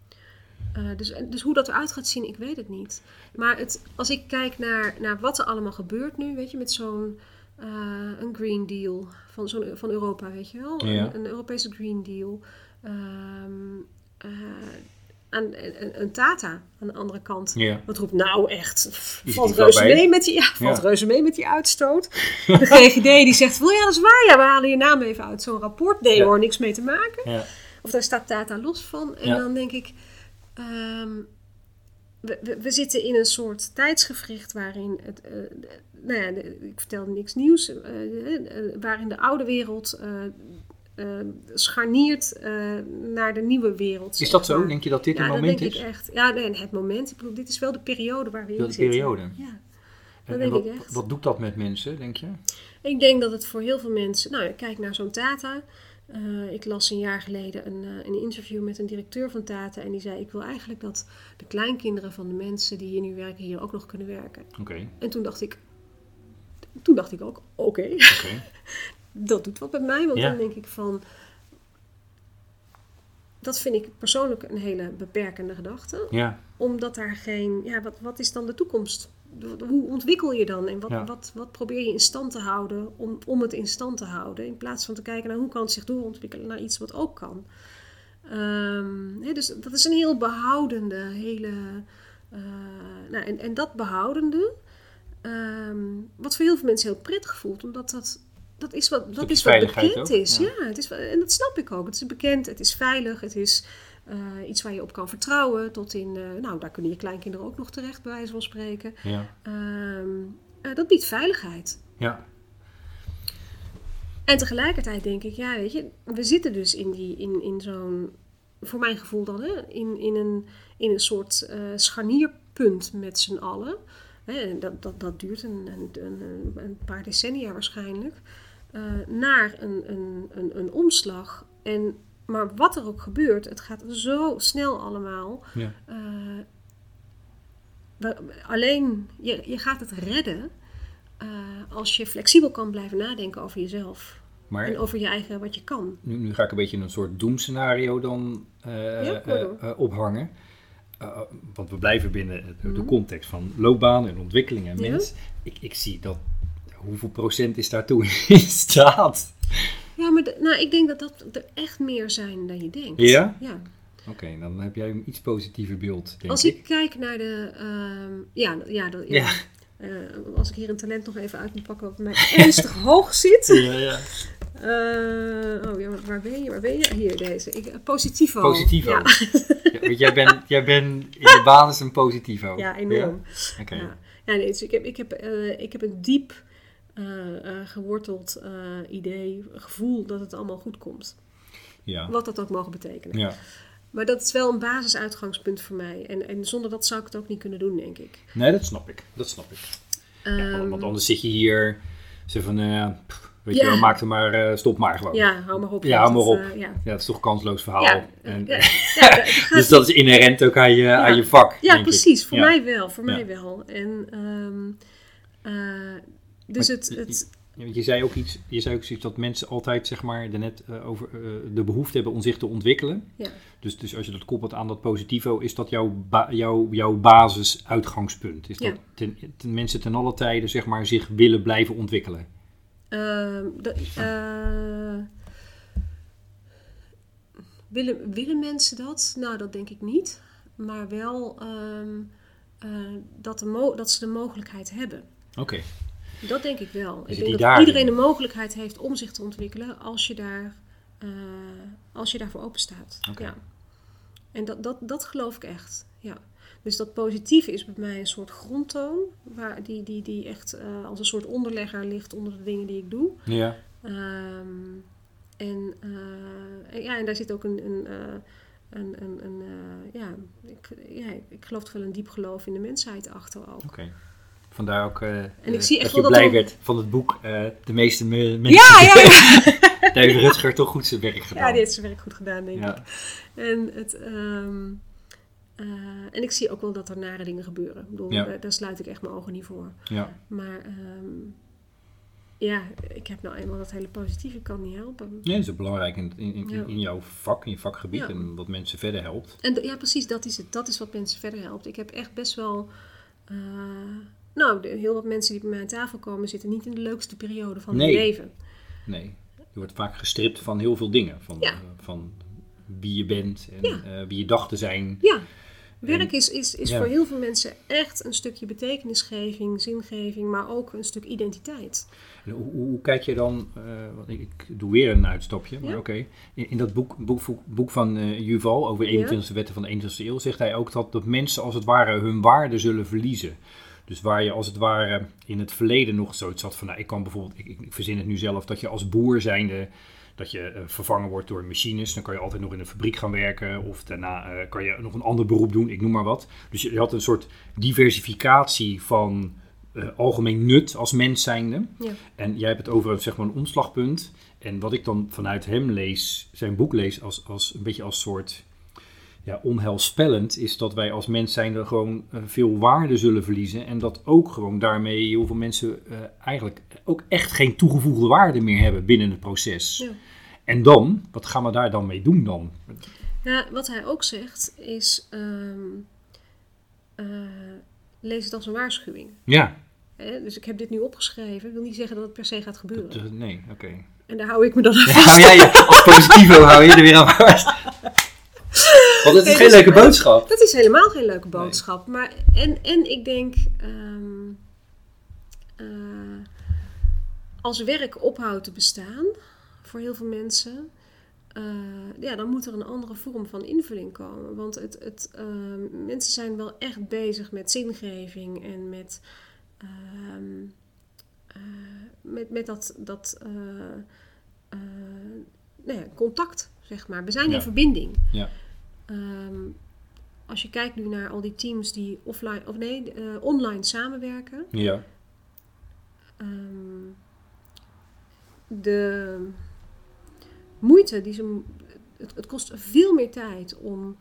Eh, dus, dus hoe dat eruit gaat zien, ik weet het niet. Maar het, als ik kijk naar, naar wat er allemaal gebeurt nu, weet je, met zo'n eh, een Green Deal van, zo'n, van Europa, weet je wel? Ja. Een, een Europese Green Deal. Ehm, eh, aan, een, een Tata aan de andere kant. ja. Wat roept nou echt? Valt reuze mee met die, ja, valt Ja. reuze mee met die uitstoot. <laughs> De GGD die zegt, wel ja, dat is waar. Ja, we halen je naam even uit zo'n rapport. Nee Ja. hoor, niks mee te maken. ja. Of daar staat Tata los van. En dan denk ik, ehm, we, we, we zitten in een soort tijdsgevricht waarin het, eh, nou ja, ik vertel niks nieuws, eh, eh, waarin de oude wereld eh, scharniert eh, naar de nieuwe wereld. Is dat zo? maar. Denk je dat dit ja, een moment denk is? ik echt. Ja, nee, het moment. Ik bedoel, dit is wel de periode waar we in Wel de zitten. periode. Ja. En, dat en denk wat, ik echt. wat doet dat met mensen, denk je? Ik denk dat het voor heel veel mensen. Nou, ik kijk naar zo'n Tata. Eh, ik las een jaar geleden een, een interview met een directeur van Tata. En die zei: Ik wil eigenlijk dat de kleinkinderen van de mensen die hier nu werken, hier ook nog kunnen werken. Oké, En toen dacht ik. Toen dacht ik ook: Oké, oké. <laughs> dat doet wat met mij. Want Ja. dan denk ik van. Dat vind ik persoonlijk een hele beperkende gedachte. Ja, Omdat daar geen. Ja, wat, wat is dan de toekomst? Hoe ontwikkel je dan? En wat, Ja. wat, wat probeer je in stand te houden om, om het in stand te houden? In plaats van te kijken naar hoe kan het zich doorontwikkelen naar iets wat ook kan. Ehm, dus dat is een heel behoudende, hele. eh, nou, en, en dat behoudende, ehm, wat voor heel veel mensen heel prettig voelt, omdat dat. Dat is wat, dat is wat bekend ook, is. ja. Ja. het is, en dat snap ik ook. Het is bekend, het is veilig, het is eh, iets waar je op kan vertrouwen. Tot in, eh, nou, daar kunnen je kleinkinderen ook nog terecht, bij wijze van spreken. ja, Ehm, eh, dat biedt veiligheid. ja. En tegelijkertijd denk ik, ja, weet je, we zitten dus in, die, in, in zo'n, voor mijn gevoel dan, hè, in, in, een, in een soort scharnierpunt met z'n allen. Hè, en dat, dat, dat duurt een, een, een paar decennia waarschijnlijk. Eh, naar een, een, een, een omslag. En, maar wat er ook gebeurt, het gaat zo snel allemaal. ja. Eh, we- alleen, je, je gaat het redden eh, als je flexibel kan blijven nadenken over jezelf. Maar En over je eigen, wat je kan. nu, nu ga ik een beetje een soort doemscenario dan Ja, ophangen. Eh, want we blijven binnen de, Mhm. context van loopbaan en ontwikkeling en Ja. mens. Ik, ik zie dat, hoeveel procent is daartoe <laughs> in staat? Ja, maar de- nou, ik denk dat dat er echt meer zijn dan je denkt. Ja? Ja. Oké, dan heb jij een iets positiever beeld, denk Als ik. ik kijk naar de... ehm, ja, ja, ja. Ja. Eh, als ik hier een talent nog even uit moet pakken wat mij <laughs> ernstig hoog zit. Ja, ja. Eh, oh ja, waar ben je? Waar ben je? Hier, deze. Ik, eh, positivo. Positivo. Ja, Ja, want jij bent, jij bent in de basis een positivo. <laughs> ja enorm. Ja? Oké. Ja. Ja, nee, dus ik, heb, ik, heb, ik heb een diep geworteld eh, idee, gevoel dat het allemaal goed komt. Ja. Wat dat ook mogen betekenen. ja. Maar dat is wel een basisuitgangspunt voor mij. En, en zonder dat zou ik het ook niet kunnen doen, denk ik. Nee, dat snap ik. Dat snap ik. Ja, Ehm, want anders zit je hier, zo van, eh, pff, weet Ja. je wel, maak er maar, eh, stop maar gewoon. ja, hou maar op. Ja, hou maar het, op. eh, ja. Ja, dat is toch een kansloos verhaal. Ja, En, <laughs> dus dat is inherent ook aan je, aan je vak. Ja, ik. precies. Voor mij wel. Voor mij wel. En, ehm, eh, dus Maar het, je- het, Je zei ook iets, je zei ook zoiets dat mensen altijd, zeg maar, daarnet eh, over eh, de behoefte hebben om zich te ontwikkelen. ja. Dus, dus als je dat koppelt aan dat positivo, is dat jouw, jouw, jouw basisuitgangspunt? Is Ja. dat ten, ten, mensen ten alle tijden, zeg maar, zich willen blijven ontwikkelen? Dat- eh, willen, willen mensen dat? Nou, dat denk ik niet. Maar wel ehm, eh, dat, de dat ze de mogelijkheid hebben. Oké. Dat denk ik wel. Ik denk dat iedereen de mogelijkheid heeft om zich te ontwikkelen als je, daar, eh, als je daarvoor open staat. Ja. En dat, dat, dat geloof ik echt. Ja. Dus dat positieve is bij mij een soort grondtoon, waar die, die, die echt eh, als een soort onderlegger ligt onder de dingen die ik doe. Ja. Ehm, en, eh, en ja, en daar zit ook een, een, een, een, een ja, ik, ja, ik geloof toch wel een diep geloof in de mensheid achter ook. Vandaar ook eh, ik eh, zie echt dat je wel dat blij er- werd van het boek eh, De meeste me- mensen. Ja, ja, ja. <laughs> Daar heeft Rutger toch goed zijn werk gedaan. ja, die heeft zijn werk goed gedaan, denk ik. En, het, ehm, eh, en ik zie ook wel dat er nare dingen gebeuren. Ik bedoel, Ja. daar, daar sluit ik echt mijn ogen niet voor. Ja. Maar ehm, ja, ik heb nou eenmaal dat hele positieve, ik kan niet helpen. Ja, dat is ook belangrijk in, in, in, Ja. in jouw vak, in je vakgebied en wat mensen verder helpt. En ja, precies, dat is het. Dat is wat mensen verder helpt. Ik heb echt best wel... nou, de- heel wat mensen die bij mij aan tafel komen... zitten niet in de leukste periode van Nee. hun leven. Nee, je wordt vaak gestript van heel veel dingen. Van, Ja. eh, van wie je bent en Ja. eh, wie je dacht te zijn. Ja, werk En- is, is, is ja. voor heel veel mensen echt een stukje betekenisgeving, zingeving... maar ook een stuk identiteit. En Hoe, kijk je dan, want ik, ik doe weer een uitstapje, maar oké. In, in dat boek, boek, boek van Yuval over de Ja. 21e wetten van de 21e eeuw zegt hij ook dat, dat mensen als het ware hun waarde zullen verliezen. Dus waar je als het ware in het verleden nog zoiets had van, nou, ik kan bijvoorbeeld, ik, ik, verzin het nu zelf, dat je als boer zijnde, dat je eh, vervangen wordt door machines. Dan kan je altijd nog in een fabriek gaan werken of daarna eh, kan je nog een ander beroep doen, ik noem maar wat. Dus je, je had een soort diversificatie van eh, algemeen nut als mens zijnde. Ja. En jij hebt het over zeg maar, een omslagpunt. En wat ik dan vanuit hem lees, zijn boek lees, als, als een beetje als soort ja, onheilspellend, is dat wij als mens zijnde gewoon eh, veel waarde zullen verliezen. En dat ook gewoon daarmee heel veel mensen eh, eigenlijk ook echt geen toegevoegde waarde meer hebben binnen het proces. Ja. En dan, wat gaan we daar dan mee doen dan? Ja, wat hij ook zegt is... ehm, eh, lees het als een waarschuwing. Ja? Dus ik heb dit nu opgeschreven. Ik wil niet zeggen dat het per se gaat gebeuren. dat- nee, oké. En daar hou ik me dan aan vast. hou jij als positivo hou je er weer aan vast. <laughs> Want het is geen dus- leuke boodschap. Dat is helemaal geen leuke boodschap. Maar, en, en ik denk, ehm, eh, als werk ophoudt te bestaan voor heel veel mensen, eh, ja, dan moet er een andere vorm van invulling komen. Want het, het, ehm, mensen zijn wel echt bezig met zingeving en met, ehm, eh, met, met dat, dat nou ja, contact, zeg maar. We zijn Ja. in verbinding. Ja. Ehm, als je kijkt nu naar al die teams die offline, of nee, eh, online samenwerken. Ja, ehm, de moeite die ze. Het, het kost veel meer tijd om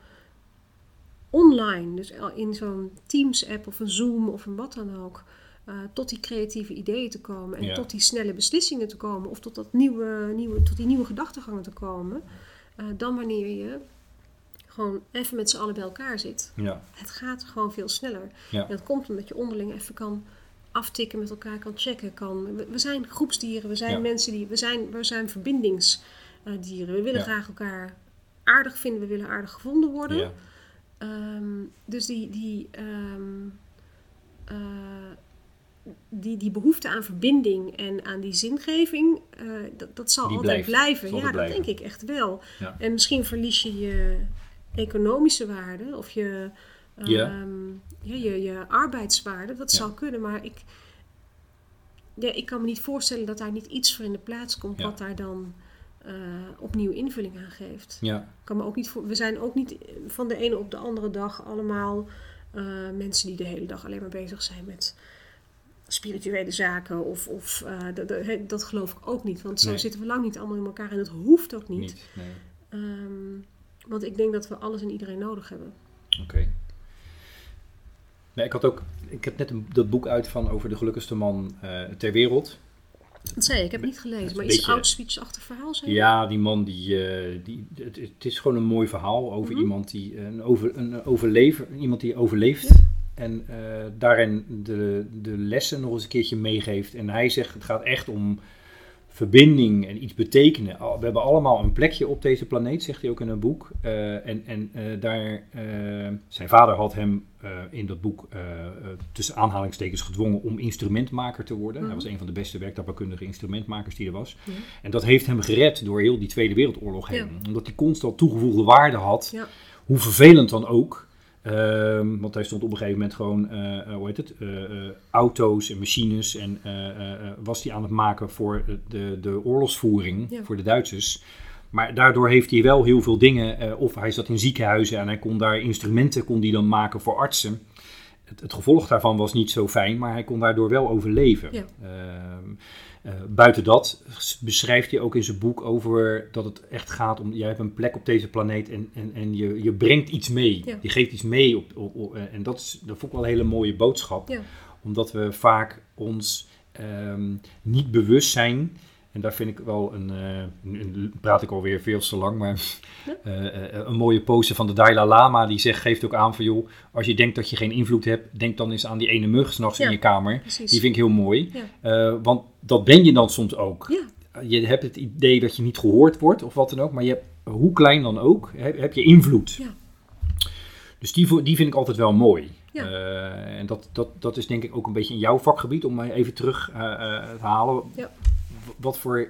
online, dus in zo'n Teams-app of een Zoom of een wat dan ook, eh, tot die creatieve ideeën te komen en Ja. tot die snelle beslissingen te komen of tot, dat nieuwe, nieuwe, tot die nieuwe gedachtegangen te komen, eh, dan wanneer je gewoon even met z'n allen bij elkaar zit. ja, Het gaat gewoon veel sneller. Ja. En dat komt omdat je onderling even kan aftikken met elkaar, kan checken. Kan, we, we zijn groepsdieren, we zijn Ja. mensen die, we zijn, we zijn verbindingsdieren. We willen graag elkaar aardig vinden, we willen aardig gevonden worden. ja, Ehm, dus die, die, ehm, eh, die, die behoefte aan verbinding en aan die zingeving, eh, dat, dat zal Die altijd blijft. blijven. Zal Ja, dat blijven. denk ik echt wel. Ja. En misschien verlies je je economische waarde of je, Ja. ehm, ja, je, je arbeidswaarde. Dat zou kunnen, maar ik, ja, ik kan me niet voorstellen dat daar niet iets voor in de plaats komt wat daar dan eh, opnieuw invulling aan geeft. ja, kan me ook niet voor, we zijn ook niet van de ene op de andere dag allemaal eh, mensen die de hele dag alleen maar bezig zijn met spirituele zaken. Of, of eh, dat- geloof ik ook niet. Want zo Nee. zitten we lang niet allemaal in elkaar en dat hoeft ook niet. niet. Nee. Ehm, want ik denk dat we alles en iedereen nodig hebben. Oké. Nee, ik had ook, ik heb net een, dat boek uit van over de gelukkigste man eh, ter wereld. Dat zei je, ik heb niet gelezen, maar iets Auschwitz-achtig verhaal zijn. Ja, die man die, eh, die het, het is gewoon een mooi verhaal over Mhm. iemand die een, over, een overlever, iemand die overleeft. Ja. En eh, daarin de, de lessen nog eens een keertje meegeeft. En hij zegt, het gaat echt om verbinding en iets betekenen. We hebben allemaal een plekje op deze planeet, zegt hij ook in een boek. Eh, en en eh, daar, eh, zijn vader had hem in dat boek tussen aanhalingstekens gedwongen om instrumentmaker te worden. Hij Mhm. was een van de beste werktuigkundige instrumentmakers die er was. En dat heeft hem gered door heel die Tweede Wereldoorlog heen. Ja. Omdat hij constant toegevoegde waarde had, Ja. hoe vervelend dan ook. Ehm, want hij stond op een gegeven moment gewoon, eh, eh, hoe heet het, eh, auto's en machines en was hij aan het maken voor de, de oorlogsvoering Ja. voor de Duitsers. Maar daardoor heeft hij wel heel veel dingen, of hij zat in ziekenhuizen en hij kon daar instrumenten kon die dan maken voor artsen. Het, het gevolg daarvan was niet zo fijn, maar hij kon daardoor wel overleven. Ja. Ehm, eh, buiten dat beschrijft hij ook in zijn boek over dat het echt gaat om, jij hebt een plek op deze planeet en, en, en je, je brengt iets mee. Ja. Je geeft iets mee. Op, op, op- eh, en dat, is, dat vond ik wel een hele mooie boodschap. Ja. Omdat we vaak ons ehm, niet bewust zijn. En daar vind ik wel een, eh, nu praat ik alweer veel te lang, maar eh, eh, een mooie pose van de Dalai Lama. Die zegt, geeft ook aan van joh, als je denkt dat je geen invloed hebt, denk dan eens aan die ene mug s'nachts Ja. in je kamer. Precies. Die vind ik heel mooi. Ja. Want dat ben je dan soms ook. Ja. Je hebt het idee dat je niet gehoord wordt of wat dan ook, maar je hebt, hoe klein dan ook, heb, heb je invloed. Ja. Dus die, die vind ik altijd wel mooi. Ja. En dat, dat, dat is denk ik ook een beetje in jouw vakgebied, om even terug te halen. Ja. Wat voor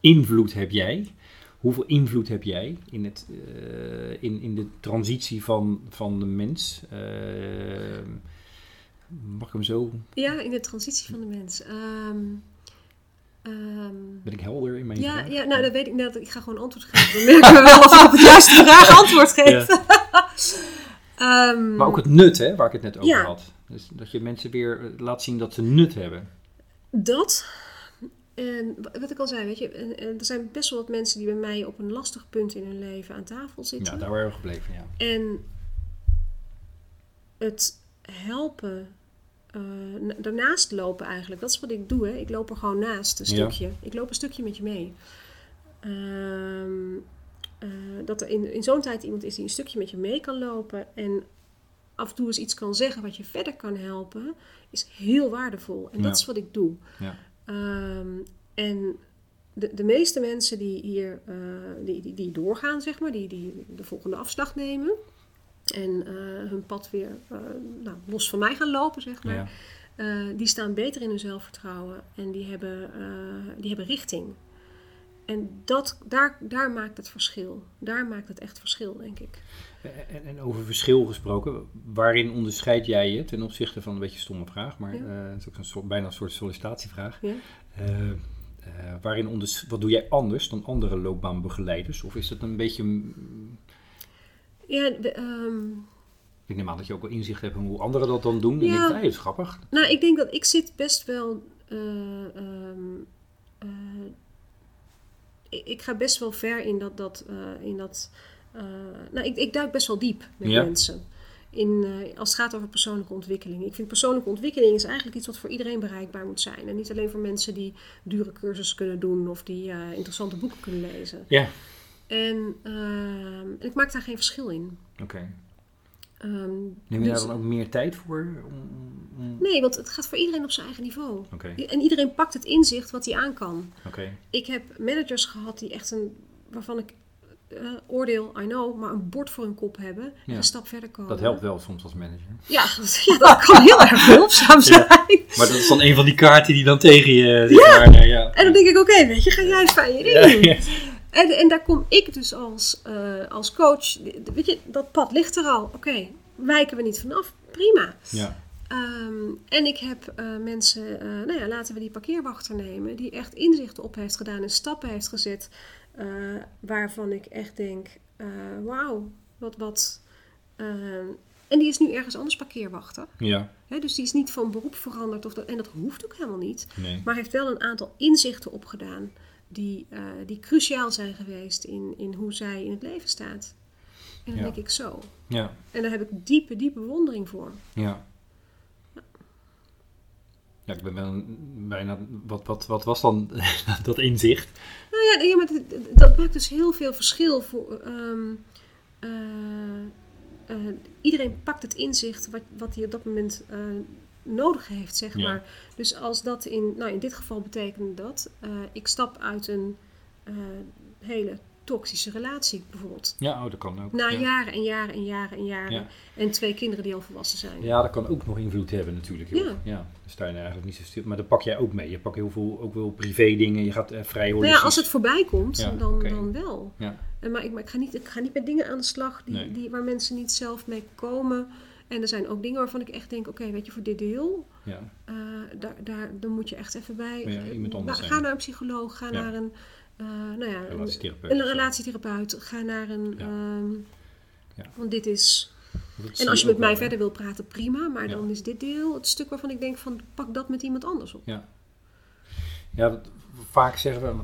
invloed heb jij? Hoeveel invloed heb jij in, het, eh, in, in de transitie van, van de mens? Eh, mag ik hem zo? Ja, in de transitie van de mens. Ehm, ehm, Ben ik helder in mijn ja, vraag? ja, nou dat weet ik net. Ik ga gewoon antwoord geven. Dan merken we wel of ik op het juiste vraag antwoord geef. <laughs> Ehm, Maar ook het nut, hè, waar ik het net over Ja. had. Dus dat je mensen weer eh, laat zien dat ze nut hebben. Dat. En wa- wat ik al zei, weet je, en, en er zijn best wel wat mensen die bij mij op een lastig punt in hun leven aan tafel zitten. Ja, daar waren we gebleven, ja. En het helpen, na- daarnaast lopen eigenlijk, dat is wat ik doe. Hè. Ik loop er gewoon naast een Ja. stukje. Ik loop een stukje met je mee. Ehm, eh, dat er in, in zo'n tijd iemand is die een stukje met je mee kan lopen en af en toe eens iets kan zeggen wat je verder kan helpen, is heel waardevol. En Ja. dat is wat ik doe. Ja. Ehm, en de, de meeste mensen die hier eh, die, die, die doorgaan, zeg maar, die, die de volgende afslag nemen en eh, hun pad weer eh, nou, los van mij gaan lopen, zeg maar, ja. die staan beter in hun zelfvertrouwen en die hebben, die hebben richting. En dat, daar, daar maakt het verschil. Daar maakt het echt verschil, denk ik. En, en over verschil gesproken, waarin onderscheid jij je ten opzichte van een beetje een stomme vraag, maar Ja. eh, het is ook een soort, bijna een soort sollicitatievraag. Ja? Eh, eh, waarin onders, wat doe jij anders dan andere loopbaanbegeleiders? Of is het een beetje, Ja, de, ehm, ik neem aan dat je ook wel inzicht hebt in hoe anderen dat dan doen. En Ja. ik denk, hey, dat is grappig. Nou, ik denk dat ik zit best wel. eh, ehm, eh, ik, ik ga best wel ver in dat. dat, eh, in dat eh, nou, ik, ik duik best wel diep met Ja. mensen. In, eh, als het gaat over persoonlijke ontwikkeling. Ik vind persoonlijke ontwikkeling is eigenlijk iets wat voor iedereen bereikbaar moet zijn. En niet alleen voor mensen die dure cursussen kunnen doen of die eh, interessante boeken kunnen lezen. Ja, En, ehm, en ik maak daar geen verschil in. oké. Ehm, Neem je dus- daar dan ook meer tijd voor? Om, om- Nee, want het gaat voor iedereen op zijn eigen niveau. En iedereen pakt het inzicht wat hij aan kan. oké. Ik heb managers gehad die echt een, waarvan ik eh, oordeel, I know, maar een bord voor hun kop hebben en Ja. een stap verder komen. Dat helpt wel soms als manager. Ja, <laughs> dat, ja, dat kan heel erg behulpzaam zijn. Maar dat is dan een van die kaarten die dan tegen je... zeg maar, eh, ja. En dan denk ik, oké, weet je, ga jij fijn je ding Ja, doen. ja. En, en daar kom ik dus als, eh, als coach, weet je, dat pad ligt er al. Oké, wijken we niet vanaf, prima. Ja, Ehm, en ik heb mensen, nou ja, laten we die parkeerwachter nemen, die echt inzichten op heeft gedaan en stappen heeft gezet, eh, waarvan ik echt denk, eh, wauw, wat, wat. eh, en die is nu ergens anders parkeerwachter. ja, dus die is niet van beroep veranderd, of dat, en dat hoeft ook helemaal niet. nee. Maar heeft wel een aantal inzichten opgedaan die, die cruciaal zijn geweest in, in hoe zij in het leven staat. En dan Ja. denk ik zo. Ja, En daar heb ik diepe, diepe bewondering voor. ja. Ja, ik ben wel bijna... Wat, wat, wat was dan <laughs> dat inzicht? Nou ja, ja maar dat, dat maakt dus heel veel verschil voor. ehm, eh, eh, iedereen pakt het inzicht wat, wat hij op dat moment eh, nodig heeft, zeg Ja. maar. Dus als dat in, nou in dit geval betekent dat, ik stap uit een hele toxische relatie bijvoorbeeld. Ja, oh, dat kan ook. Na ja. jaren en jaren en jaren en jaren. Ja. En twee kinderen die al volwassen zijn. Ja, dat kan ook nog invloed hebben natuurlijk. joh. Ja. ja. Dan sta je er eigenlijk niet zo stil. Maar dat pak jij ook mee. Je pakt heel veel, ook wel privé dingen. Je gaat eh, vrij Nou holistisch. ja, als het voorbij komt, Ja, dan, dan wel. Ja. En Maar, ik, maar ik, ga niet, ik ga niet met dingen aan de slag die, Nee. die, waar mensen niet zelf mee komen. En er zijn ook dingen waarvan ik echt denk, oké, weet je, voor dit deel, Ja. eh, daar, daar, dan moet je echt even bij. Ja, iemand anders Nou, zijn. ga naar een psycholoog, ga naar een, eh, nou ja, een, Relatietherapeut. een ga naar een. Ja. ehm, Ja. Want dit is. Dat En als je met mij wel, hè. verder wil praten, prima. Maar dan is dit deel het stuk waarvan ik denk van pak dat met iemand anders op. Ja, ja vaak zeggen we,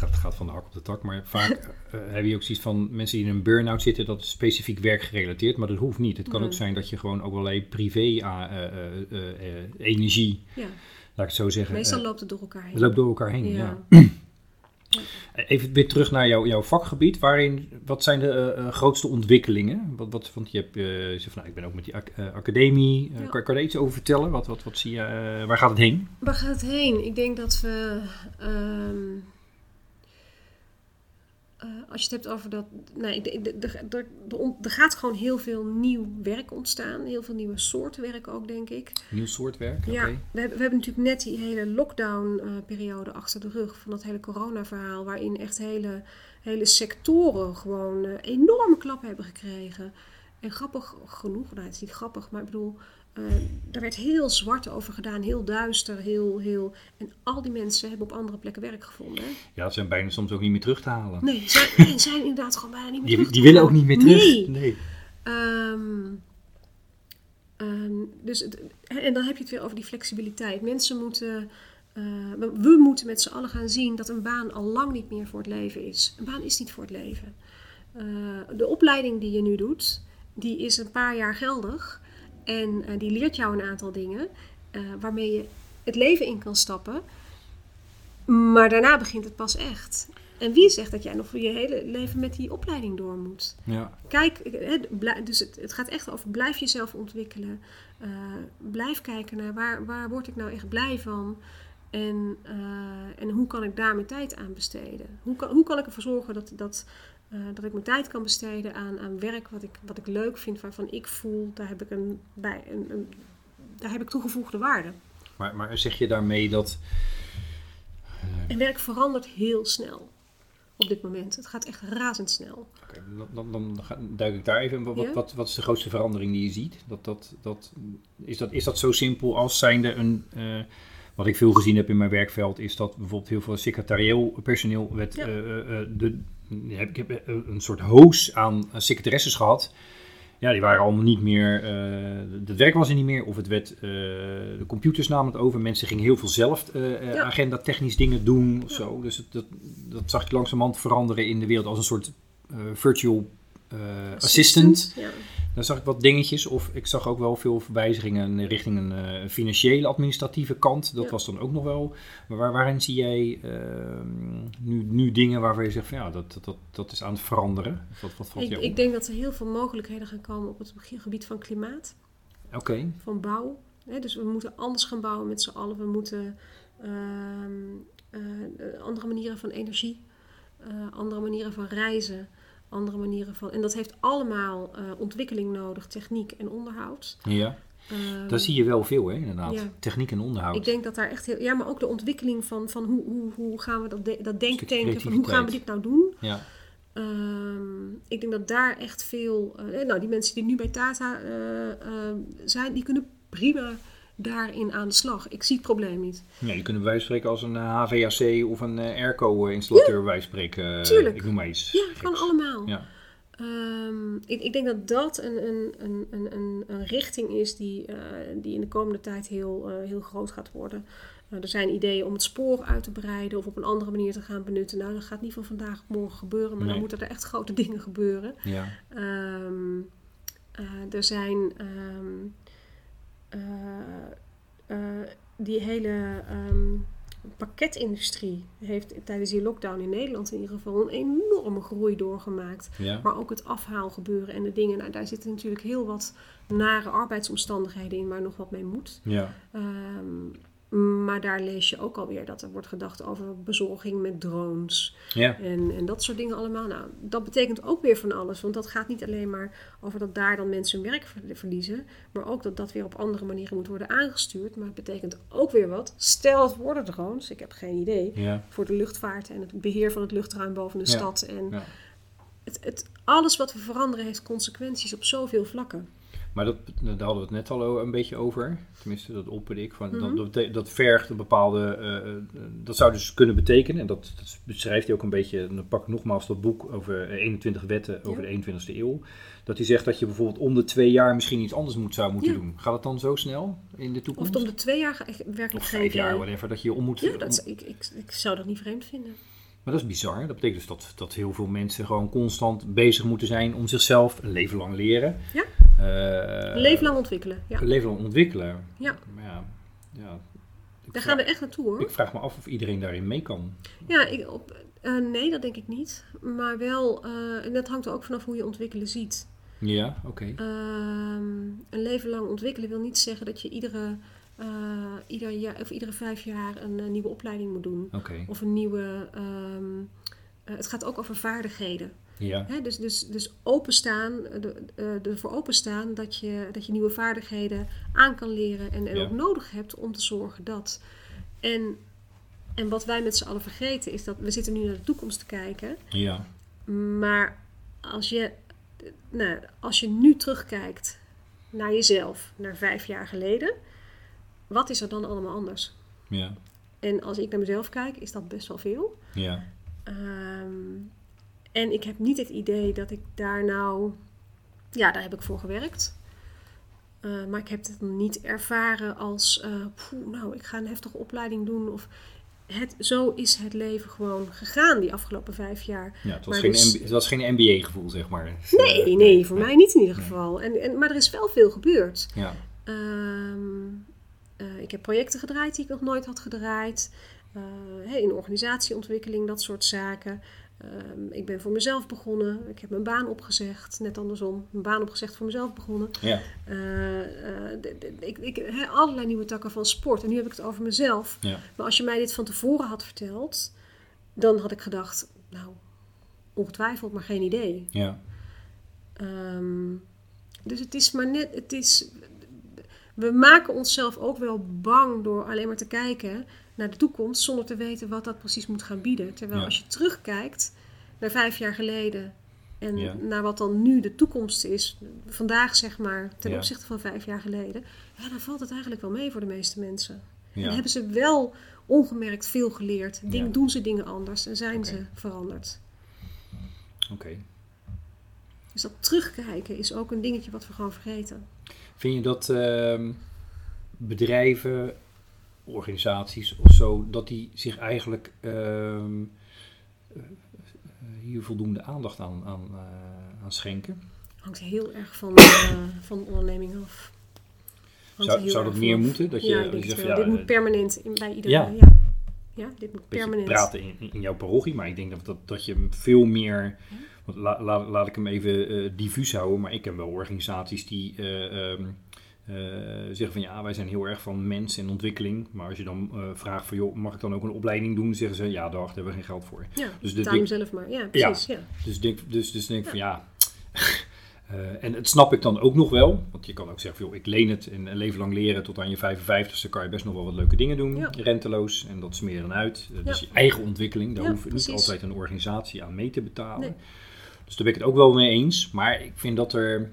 het gaat, van de hak op de tak, maar vaak <laughs> eh, heb je ook zoiets van mensen die in een burn-out zitten, dat is specifiek werkgerelateerd, maar dat hoeft niet. Het kan ook zijn dat je gewoon ook allerlei privé eh, eh, eh, eh, energie, Ja. laat ik het zo zeggen, Meestal eh, loopt het door elkaar heen. het loopt door elkaar heen. Ja. <clears throat> <clears throat> Even weer terug naar jouw, jouw vakgebied. Waarin, wat zijn de eh, eh, grootste ontwikkelingen? Wat, wat, want je hebt, eh, van, nou, ik ben ook met die ac- academie. Ja. kan, je er iets over vertellen? Wat, wat, wat zie je, waar gaat het heen? Waar gaat het heen? Ik denk dat we. ehm, eh, als je het hebt over dat. Nee, denk- er- gaat gewoon heel veel nieuw werk ontstaan. Heel veel nieuwe soorten werk ook, denk ik. Nieuw soort werk? Ja, we hebben, we hebben natuurlijk net die hele lockdown-periode achter de rug. Van dat hele corona-verhaal. Waarin echt hele, hele sectoren gewoon eh, enorme klappen hebben gekregen. En grappig genoeg, nou het is niet grappig, maar ik bedoel. Eh daar werd heel zwart over gedaan, heel duister, heel, heel... En al die mensen hebben op andere plekken werk gevonden. Hè? Ja, het zijn bijna soms ook niet meer terug te halen. Nee, zijn, en zijn inderdaad gewoon bijna niet meer Die, terug die willen ook niet meer terug. Nee. nee. Ehm, ehm, dus het, en dan heb je het weer over die flexibiliteit. Mensen moeten, eh, we, we moeten met z'n allen gaan zien dat een baan al lang niet meer voor het leven is. Een baan is niet voor het leven. Eh, de opleiding die je nu doet, die is een paar jaar geldig. En eh, die leert jou een aantal dingen eh, waarmee je het leven in kan stappen. Maar daarna begint het pas echt. En wie zegt dat jij nog voor je hele leven met die opleiding door moet? Ja. Kijk, blij- dus het, gaat echt over blijf jezelf ontwikkelen. Eh, blijf kijken naar waar, waar word ik nou echt blij van. En, eh, en hoe kan ik daar mijn tijd aan besteden? Hoe kan, hoe kan ik ervoor zorgen dat, dat, eh, dat ik mijn tijd kan besteden aan, aan werk wat ik, wat ik leuk vind, waarvan ik voel, daar heb ik, een, bij, een, een, daar heb ik toegevoegde waarde. Maar, maar zeg je daarmee dat... En werk verandert heel snel op dit moment. Het gaat echt razendsnel. Oké, dan, dan, duik ik daar even in. Wat, Ja. wat, wat is de grootste verandering die je ziet? Dat, dat, dat, is, dat, is dat zo simpel als zijnde een... eh, wat ik veel gezien heb in mijn werkveld is dat bijvoorbeeld heel veel secretarieel personeel werd... Ja. eh, eh, eh, de, ik heb eh, een soort hoos aan eh, secretaresses gehad. Ja, die waren allemaal niet meer... eh het werk was er niet meer. Of het werd... de computers namen het over. Mensen gingen heel veel zelf Ja. agenda technisch dingen doen of zo. Dus het, dat, dat zag ik langzamerhand veranderen in de wereld als een soort virtual eh, assistant. Ja. Daar zag ik wat dingetjes. Of ik zag ook wel veel verwijzingen richting een eh, financiële administratieve kant. Dat Ja. was dan ook nog wel. Maar waar, waarin zie jij eh, nu, nu dingen waarvan je zegt van ja, dat, dat, dat, dat is aan het veranderen? Wat, wat valt Ik, jou ik denk dat er heel veel mogelijkheden gaan komen op het gebied van klimaat. Oké, van bouw. Hè, dus we moeten anders gaan bouwen met z'n allen. We moeten ehm, eh, andere manieren van energie, eh, andere manieren van reizen, andere manieren van. En dat heeft allemaal eh, ontwikkeling nodig, techniek en onderhoud. ja. Ehm, Daar zie je wel veel hè, inderdaad. Ja. Techniek en onderhoud. ik denk dat daar echt heel. Ja, maar ook de ontwikkeling van, van hoe, hoe, hoe gaan we dat, de, dat denktanken, van hoe gaan we dit nou doen? Ja, Ehm, ik denk dat daar echt veel. eh, nou, die mensen die nu bij Tata eh, zijn, die kunnen prima daarin aan de slag. Ik zie het probleem niet. nee, je kunnen wij spreken als een eh, HVAC of een eh, airco-installateur wij spreken. eh, tuurlijk. Ik noem maar iets. Ja, kan allemaal. Ja. Ehm, ik, ik denk dat dat een, een, een, een, een, richting is die, eh, die in de komende tijd heel, eh, heel groot gaat worden. Eh, er zijn ideeën om het spoor uit te breiden of op een andere manier te gaan benutten. Nou, dat gaat niet van vandaag op morgen gebeuren, maar Nee. dan moeten er echt grote <laughs> dingen gebeuren. Ja. Ehm, eh, er zijn ehm, eh, eh, die hele ehm, pakketindustrie heeft tijdens die lockdown in Nederland in ieder geval een enorme groei doorgemaakt. Ja. Maar ook het afhaalgebeuren en de dingen. Nou, daar zitten natuurlijk heel wat nare arbeidsomstandigheden in waar nog wat mee moet. Ja. Ehm, maar daar lees je ook alweer dat er wordt gedacht over bezorging met drones. Ja. En, en dat soort dingen allemaal. Nou, dat betekent ook weer van alles. Want dat gaat niet alleen maar over dat daar dan mensen hun werk ver- verliezen. Maar ook dat dat weer op andere manieren moet worden aangestuurd. Maar het betekent ook weer wat. Stel het worden drones. Ik heb geen idee. Ja. Voor de luchtvaart en het beheer van het luchtruim boven de Ja. stad. En Ja. het, het, alles wat we veranderen heeft consequenties op zoveel vlakken. Maar dat, daar hadden we het net al een beetje over. Tenminste, dat opperde ik. Van, Mhm. dat, dat, vergt een bepaalde... eh, eh, dat zou dus kunnen betekenen, en dat, dat beschrijft hij ook een beetje... dan pak ik nogmaals dat boek over eh, 21 wetten over Ja. de 21ste eeuw. Dat hij zegt dat je bijvoorbeeld om de twee jaar misschien iets anders moet, zou moeten Ja. doen. Gaat het dan zo snel in de Of toekomst? het om de twee jaar werkelijk Of vijf jaar, whatever, dat je om moet... Ja, dat, om- ik, ik, ik zou dat niet vreemd vinden. Maar dat is bizar. Dat betekent dus dat, dat heel veel mensen gewoon constant bezig moeten zijn om zichzelf een leven lang leren. Ja. Een leven lang ontwikkelen. Ja, leven lang ontwikkelen. Ja. Maar ja, ja. Daar vraag- gaan we echt naartoe hoor. Ik vraag me af of iedereen daarin mee kan. Ja, ik, op, eh, nee, dat denk ik niet. Maar wel, eh, en dat hangt er ook vanaf hoe je ontwikkelen ziet. Ja, oké. Ehm, een leven lang ontwikkelen wil niet zeggen dat je iedere, eh, ieder jaar, of iedere vijf jaar een, eh, nieuwe opleiding moet doen. Of een nieuwe. ehm, eh, het gaat ook over vaardigheden. Ja. Hè? Dus, dus, dus openstaan, de, ervoor openstaan dat je, dat je nieuwe vaardigheden aan kan leren en, en Ja. ook nodig hebt om te zorgen dat. En, en wat wij met z'n allen vergeten is dat we zitten nu naar de toekomst te kijken. Ja. Maar als je, nou, als je nu terugkijkt naar jezelf, naar vijf jaar geleden, wat is er dan allemaal anders? Ja. En als ik naar mezelf kijk, is dat best wel veel. Ja. Ehm, en ik heb niet het idee dat ik daar nou, ja, daar heb ik voor gewerkt. Eh, maar ik heb het niet ervaren als, eh, poeh, nou, ik ga een heftige opleiding doen. Of het, zo is het leven gewoon gegaan die afgelopen vijf jaar. ja het, was Maar geen dus- het was geen MBA-gevoel, zeg maar. Dus, Nee, eh, nee, voor mij niet in ieder geval. En, en, maar er is wel veel gebeurd. Ja. Ehm, eh, ik heb projecten gedraaid die ik nog nooit had gedraaid. Eh, in organisatieontwikkeling, dat soort zaken. Ehm, ik ben voor mezelf begonnen. Ik heb mijn baan opgezegd. Net andersom. Mijn baan opgezegd, voor mezelf begonnen. Ja. Eh, ik, ik, allerlei nieuwe takken van sport. En nu heb ik het over mezelf. Ja. Maar als je mij dit van tevoren had verteld, dan had ik gedacht, nou, ongetwijfeld, maar geen idee. Ja. Ehm, dus het is maar net, het is, we maken onszelf ook wel bang door alleen maar te kijken naar de toekomst zonder te weten wat dat precies moet gaan bieden. Terwijl Ja. als je terugkijkt naar vijf jaar geleden en Ja. naar wat dan nu de toekomst is, vandaag zeg maar, ten Ja. opzichte van vijf jaar geleden, ja, dan valt het eigenlijk wel mee voor de meeste mensen. En Ja. hebben ze wel ongemerkt veel geleerd. Ding. Doen ze dingen anders en zijn ze veranderd. Oké. Dus dat terugkijken is ook een dingetje wat we gewoon vergeten. Vind je dat ehm, bedrijven, organisaties of zo, dat die zich eigenlijk ehm, eh, hier voldoende aandacht aan, aan, eh, aan schenken? Hangt heel erg van, eh, van de onderneming af. Hangt Zou, zou dat meer moeten? Dat je, ja, je zegt, ja, dit moet permanent in, bij iedereen. Ja. Ja. Ja. dit moet permanent. praten in, in jouw parochie, maar ik denk dat, dat, dat je veel meer. La, la- laat ik hem even eh, diffuus houden, maar ik ken wel organisaties die eh, ehm, eh, zeggen van ja, wij zijn heel erg van mens en ontwikkeling. Maar als je dan vraagt van joh, mag ik dan ook een opleiding doen? zeggen ze ja, daar hebben we geen geld voor. Ja, Dus betaal hem zelf maar. Ja, precies. Ja. Dus denk, dus, dus denk ik van ja. <laughs> en het snap ik dan ook nog wel. Want je kan ook zeggen, van, joh, ik leen het en een leven lang leren tot aan je 55ste kan je best nog wel wat leuke dingen doen. Ja. Renteloos en dat smeren uit. Uh, Dus Ja. je eigen ontwikkeling, daar Ja, hoef je niet altijd een organisatie aan mee te betalen. Nee. Dus daar ben ik het ook wel mee eens. Maar ik vind dat er,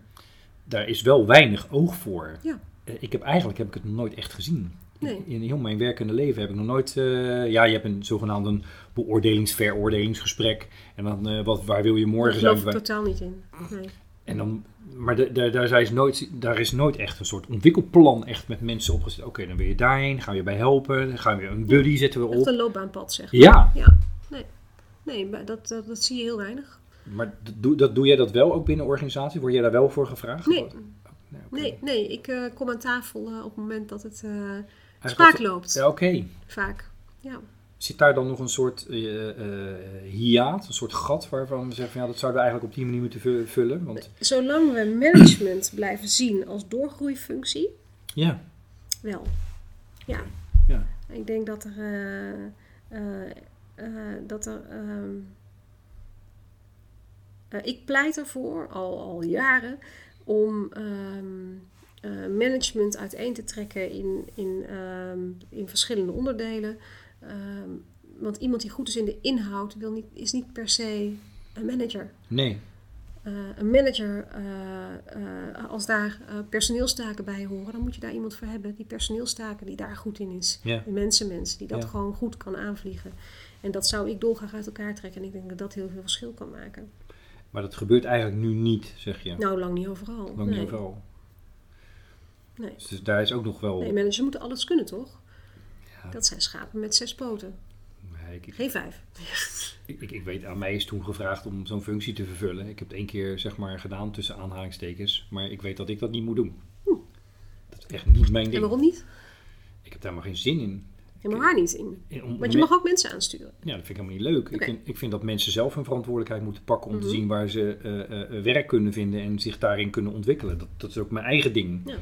daar is wel weinig oog voor. Ja. Eh, ik heb eigenlijk heb ik het nog nooit echt gezien. Nee. In heel mijn werkende leven heb ik nog nooit... eh, ja, je hebt een zogenaamd een beoordelings-veroordelingsgesprek. En dan, eh, wat, waar wil je Daar morgen geloof zijn? ik Wij- totaal niet in. Nee. En dan, maar de, de- daar, is nooit, daar is nooit echt een soort ontwikkelplan echt met mensen opgezet. Oké, dan wil je daarheen, gaan we je bij helpen. Dan gaan we een buddy zetten we Echt op. een loopbaanpad, zeg maar. Ja, Ja, nee. Nee, maar dat, dat, dat zie je heel weinig. Maar doe, dat, doe jij dat wel ook binnen organisatie? Word jij daar wel voor gevraagd? Nee, Nee, oké. nee, nee. Ik eh, kom aan tafel eh, op het moment dat het eh Eigenlijk spaak loopt. Ja, oké. Vaak. Ja. Zit daar dan nog een soort eh eh, hiaat, een soort gat waarvan we zeggen van ja, dat zouden we eigenlijk op die manier moeten vu- vullen? Want Zolang we management blijven zien als doorgroeifunctie, ja, wel. Ja. ja, Ik denk dat er, eh, eh, eh, dat er ehm, eh, ik pleit ervoor, al, al jaren, om ehm, eh, management uiteen te trekken in, in, ehm, in verschillende onderdelen. Ehm, want iemand die goed is in de inhoud wil niet, is niet per se een manager. nee, Eh, een manager, als daar personeelstaken bij horen, dan moet je daar iemand voor hebben die personeelstaken die daar goed in is. ja, Een mensenmens die dat Ja. gewoon goed kan aanvliegen. En dat zou ik dolgraag uit elkaar trekken. En ik denk dat dat heel veel verschil kan maken. Maar dat gebeurt eigenlijk nu niet, zeg je. Nou, lang niet overal. Lang nee. niet overal. Nee. Dus daar is ook nog wel... nee, managers moeten alles kunnen, toch? Ja, Dat zijn schapen met zes poten. nee, ik, Geen vijf. <laughs> ik, ik, ik weet, aan mij is toen gevraagd om zo'n functie te vervullen. Ik heb het één keer zeg maar gedaan tussen aanhalingstekens. Maar ik weet dat ik dat niet moet doen. Dat is echt niet mijn En ding. waarom niet? Ik heb daar maar geen zin in. Ja, maar waar niet in? Want je mag ook mensen aansturen. Ja, dat vind ik helemaal niet leuk. Ik, vind, ik vind dat mensen zelf hun verantwoordelijkheid moeten pakken om te Mhm. zien waar ze eh, eh, werk kunnen vinden en zich daarin kunnen ontwikkelen. Dat, dat is ook mijn eigen ding. Ja.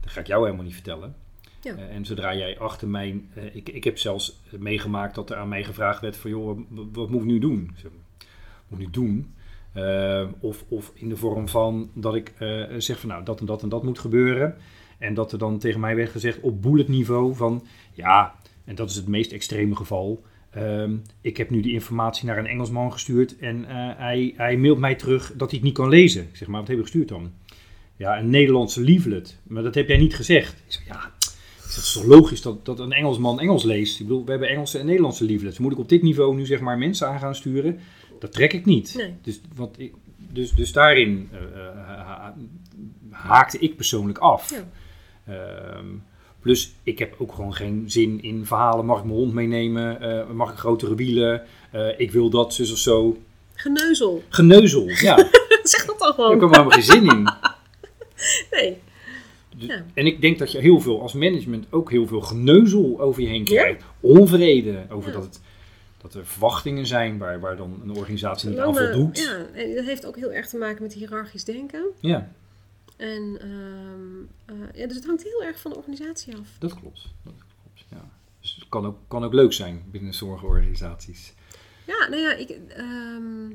Dat ga ik jou helemaal niet vertellen. Ja. Eh, en zodra jij achter mij... ik, ik heb zelfs meegemaakt dat er aan mij gevraagd werd van... joh, wat, wat moet ik nu doen? Zeg, moet ik nu doen? Of, of in de vorm van dat ik zeg van nou, dat en dat en dat moet gebeuren. En dat er dan tegen mij werd gezegd op bullet niveau van... ja, en dat is het meest extreme geval... Ehm, ik heb nu die informatie naar een Engelsman gestuurd en eh, hij, hij mailt mij terug dat hij het niet kan lezen. Ik zeg, maar wat heb je gestuurd dan? Ja, een Nederlandse leaflet. Maar dat heb jij niet gezegd. Ik zeg, ja, ik zeg, het is toch logisch dat, dat een Engelsman Engels leest? Ik bedoel, we hebben Engelse en Nederlandse leaflets. Moet ik op dit niveau nu zeg maar mensen aan gaan sturen? Dat trek ik niet. Nee. Dus, want ik, dus, dus daarin eh, eh, ha- haakte ik persoonlijk af. Ja. Ehm, plus, ik heb ook gewoon geen zin in verhalen. Mag ik mijn hond meenemen? Eh, mag ik grotere wielen? Eh, ik wil dat, zus of zo. Geneuzel. Geneuzel, <laughs> ja. zeg dat heb gewoon. ik helemaal geen zin in. <laughs> Nee. Ja. En ik denk dat je heel veel als management ook heel veel geneuzel over je heen krijgt. Onvrede over Ja. dat, het, dat er verwachtingen zijn waar, waar dan een organisatie niet aan voldoet. Ja, en dat heeft ook heel erg te maken met hiërarchisch denken. Ja, En ehm, eh, ja, dus het hangt heel erg van de organisatie af. dat klopt. Dat klopt ja. Dus het kan ook, kan ook leuk zijn binnen sommige organisaties. Ja, nou ja, ik, ehm,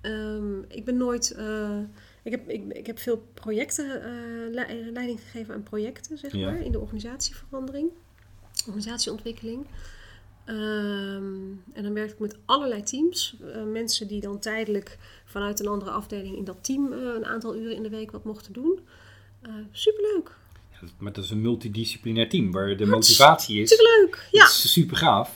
ehm, ik ben nooit. eh, ik, heb, ik, ik heb veel projecten, eh, le- leiding gegeven aan projecten, zeg Ja. maar, in de organisatieverandering, organisatieontwikkeling. Ehm, en dan werkte ik met allerlei teams. Eh, mensen die dan tijdelijk vanuit een andere afdeling in dat team eh, een aantal uren in de week wat mochten doen. Eh, superleuk. Ja, maar dat is een multidisciplinair team waar de motivatie is. Superleuk, ja. Is super gaaf.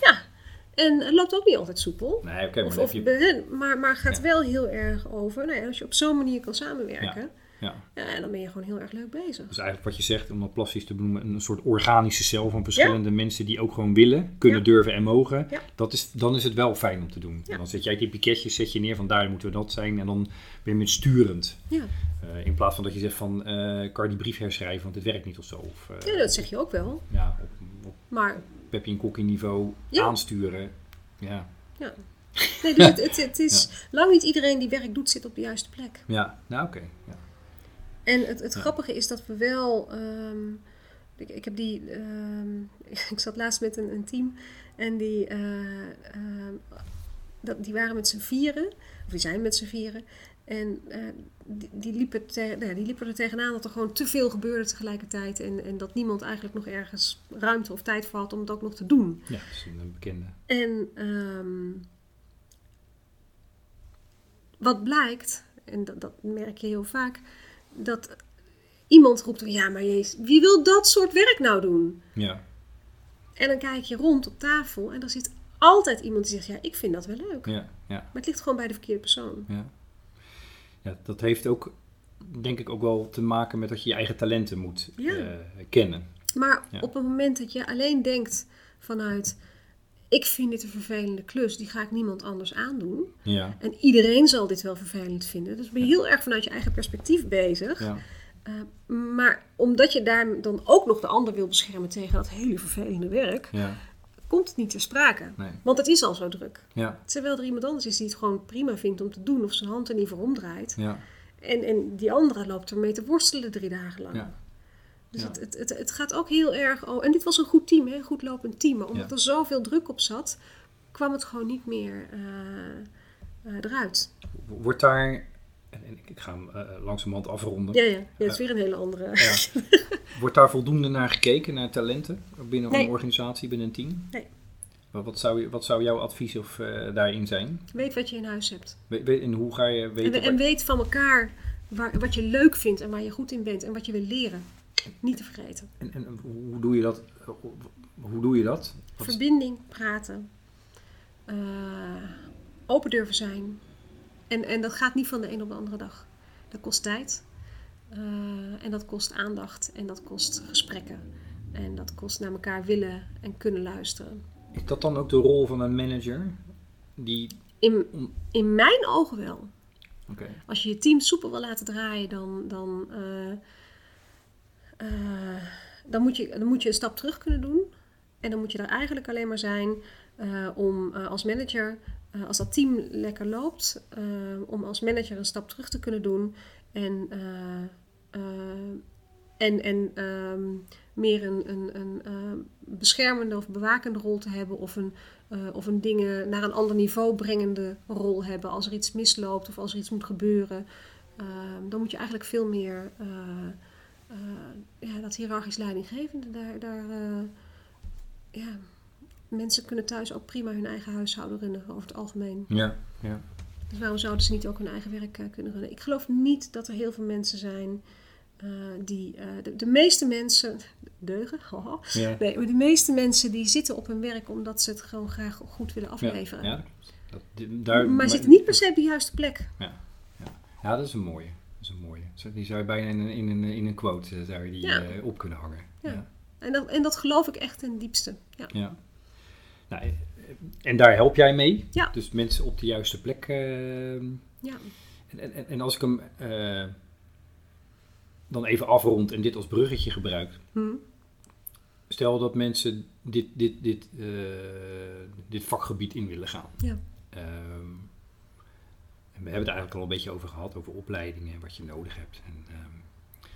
En het loopt ook niet altijd soepel. Nee, oké, maar Of, je... maar, maar gaat Ja. wel heel erg over. Nou ja, als je op zo'n manier kan samenwerken, Ja. Ja. dan ben je gewoon heel erg leuk bezig. Dus eigenlijk wat je zegt, om dat plastisch te benoemen, een soort organische cel van verschillende mensen die ook gewoon willen, kunnen, Ja. durven en mogen. Dat is, dan is het wel fijn om te doen. En dan zet jij die piketjes zet je neer van daar moeten we dat zijn en dan ben je met sturend. Ja. Eh, in plaats van dat je zegt van eh kan je die brief herschrijven, want het werkt niet of zo. Of eh, ja, dat zeg je ook wel. ja, op, op Maar Peppi en Kokkie niveau aansturen. Ja. ja. Nee, dus <laughs> het, het, het is lang niet iedereen die werk doet, zit op de juiste plek. ja, nou oké. Ja. En het, het Ja. grappige is dat we wel. ehm, ik, ik heb die. ehm, <laughs> ik zat laatst met een, een team en die. eh, ehm, dat, die waren met z'n vieren, of die zijn met z'n vieren. En eh, die, die, liepen te, nou ja, die liepen er tegenaan dat er gewoon te veel gebeurde tegelijkertijd. En, en dat niemand eigenlijk nog ergens ruimte of tijd voor had om het ook nog te doen. ja, dat is een bekende. En wat blijkt, en dat, dat merk je heel vaak, dat iemand roept: Ja, maar jezus, wie wil dat soort werk nou doen? Ja, En dan kijk je rond op tafel en er zit altijd iemand die zegt: Ja, ik vind dat wel leuk. ja, ja. Maar het ligt gewoon bij de verkeerde persoon. Ja. ja, dat heeft ook, denk ik, ook wel te maken met dat je je eigen talenten moet Ja. eh, kennen. Maar Ja. op het moment dat je alleen denkt vanuit: Ik vind dit een vervelende klus, die ga ik niemand anders aandoen. Ja, En iedereen zal dit wel vervelend vinden. Dus ben je heel erg vanuit je eigen perspectief bezig. ja, Uh, maar omdat je daar dan ook nog de ander wil beschermen tegen dat hele vervelende werk, ja, komt het niet ter sprake. Nee. Want het is al zo druk. Ja, Terwijl er iemand anders is die het gewoon prima vindt om te doen of zijn hand er niet voor omdraait. ja, En, en die andere loopt ermee te worstelen drie dagen lang. ja. Dus Ja. het, het, het, het gaat ook heel erg... Oh, en dit was een goed team, hè? een goed lopend team. Maar omdat Ja. er zoveel druk op zat, kwam het gewoon niet meer eh, eh, eruit. Wordt daar, en ik ga hem eh, langzamerhand afronden, Ja, ja. ja het is weer een hele andere... <laughs> Wordt daar voldoende naar gekeken, naar talenten binnen Nee. een organisatie, binnen een team? Nee. Wat, wat, zou, je- wat zou jouw advies of, daarin zijn? Weet wat je in huis hebt. We, we- en hoe ga je En, weten... en weet van elkaar waar, wat je leuk vindt en waar je goed in bent en wat je wil leren. Niet te vergeten. en, en hoe doe je dat? Hoe doe je dat? Wat- Verbinding, praten. eh, open durven zijn. En, en dat gaat niet van de een op de andere dag. Dat kost tijd. eh, en dat kost aandacht. En dat kost gesprekken. En dat kost naar elkaar willen en kunnen luisteren. Is dat dan ook de rol van een manager? Die, In, in mijn ogen wel. Als je je team soepel wil laten draaien, dan, dan, eh, eh, dan, moet je, dan moet je een stap terug kunnen doen. En dan moet je er eigenlijk alleen maar zijn eh, om eh, als manager, als dat team lekker loopt, om als manager een stap terug te kunnen doen. En, en, en ehm, meer een, een, een beschermende of bewakende rol te hebben. Of een, of een dingen naar een ander niveau brengende rol hebben. Als er iets misloopt of als er iets moet gebeuren. Ehm, dan moet je eigenlijk veel meer eh, ja, dat hiërarchisch leidinggevende daar. daar eh, ja, mensen kunnen thuis ook prima hun eigen huishouden runnen over het algemeen. ja, ja. Dus waarom zouden ze niet ook hun eigen werk eh, kunnen runnen? Ik geloof niet dat er heel veel mensen zijn die. de, de meeste mensen. Deugen? <laughs> ja. Nee, maar de meeste mensen die zitten op hun werk omdat ze het gewoon graag goed willen afleveren. Ja, dat, die- daar, maar zitten niet per se op de juiste plek. Ja, dat is een mooie. Is een mooie. Die zou je bijna in een, in een, in een quote eh, zou je die, Ja. eh, op kunnen hangen. Ja. ja. En dat, en dat geloof ik echt ten diepste. Ja. Ja. Nou, eh, en daar help jij mee. Ja. Dus mensen op de juiste plek. eh, en, Ja. en, en als ik hem dan even afrond en dit als bruggetje gebruik. Hm. Stel dat mensen dit, dit, dit, dit vakgebied in willen gaan. Ja. Ehm, en we hebben het eigenlijk al een beetje over gehad, over opleidingen en wat je nodig hebt. En, ehm,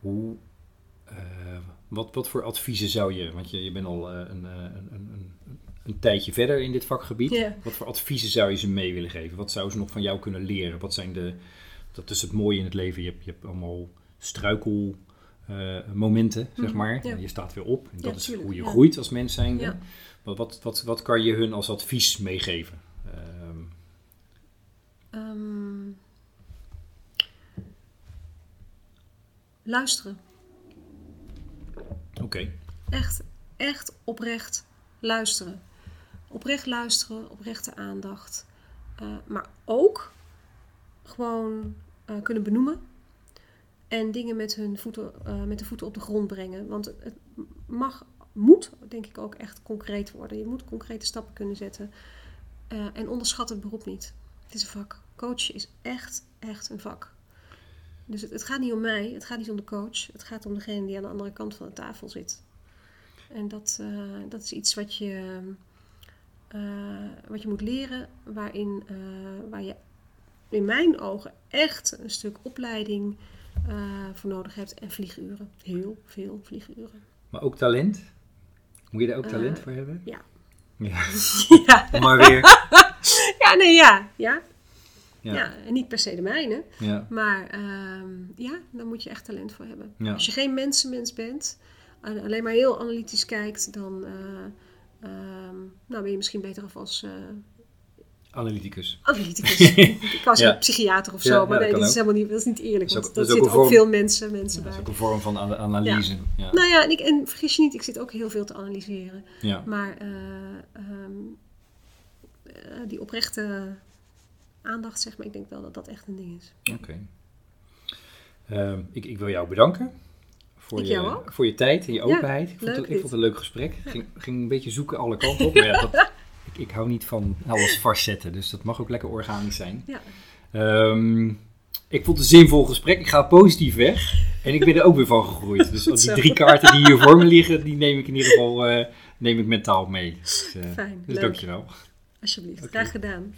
hoe, eh, wat, wat voor adviezen zou je, want je, je bent al eh, een, eh, een, een, een, een tijdje verder in dit vakgebied. Wat voor adviezen zou je ze mee willen geven? Wat zouden ze nog van jou kunnen leren? Wat zijn de, dat is het mooie in het leven, je hebt, je hebt allemaal struikel momenten, zeg Mhm, maar. Je staat weer op. En dat Ja, is tuurlijk, hoe je ja. groeit als mens zijnde. Ja. Wat, wat, wat, wat kan je hun als advies meegeven? Luisteren. Oké, Echt, echt oprecht luisteren. Oprecht luisteren, oprechte aandacht. Eh, maar ook gewoon eh, kunnen benoemen. En dingen met, hun voeten, eh, met de voeten op de grond brengen. Want het- mag, moet denk ik ook echt concreet worden. Je moet concrete stappen kunnen zetten. En onderschat het beroep niet. Het is een vak. Coachen is echt, echt een vak. Dus het, het gaat niet om mij, het gaat niet om de coach. Het gaat om degene die aan de andere kant van de tafel zit. En dat, eh, dat is iets wat je, eh, wat je moet leren, waarin, eh, waar je in mijn ogen echt een stuk opleiding voor nodig hebt. En vlieguren. Heel veel vlieguren. maar ook talent? Moet je daar ook talent voor hebben? ja. Ja, <laughs> ja. maar weer. <laughs> ja, nee, ja. Ja. Ja, ja. en niet per se de mijne. ja. Maar ehm, ja, daar moet je echt talent voor hebben. Ja. Als je geen mensenmens bent, en alleen maar heel analytisch kijkt, dan eh, ehm, nou ben je misschien beter af als eh, Analyticus. analyticus. <laughs> ik zeggen Ja. psychiater of zo, ja, maar dat nee, kan dat is helemaal niet, dat is niet eerlijk. Dat is ook- want er zitten een ook vorm- veel mensen, mensen Dat is bij. ook een vorm van ana- analyse. Ja. Nou ja, en, ik, en vergis je niet, ik zit ook heel veel te analyseren. Maar eh, ehm, eh, die oprechte aandacht, zeg maar, ik denk wel dat dat echt een ding is. Oké. Ehm, ik, ik wil jou bedanken. Voor, Ik je, voor je tijd en je Ja, openheid. ik, vond leuk het, ik vond het een leuk gesprek. Ik ging, ging een beetje zoeken alle kanten op. Maar ja, dat, <laughs> ik, ik hou niet van alles vastzetten. Dus dat mag ook lekker organisch zijn. Ja. Ehm, ik vond het een zinvol gesprek. Ik ga positief weg. En ik ben er ook weer van gegroeid. Dus <laughs> die drie kaarten die hier voor me liggen, die neem ik in ieder geval eh, neem ik mentaal mee. Dus, eh, Fijn, dus leuk. dankjewel. Alsjeblieft, graag gedaan.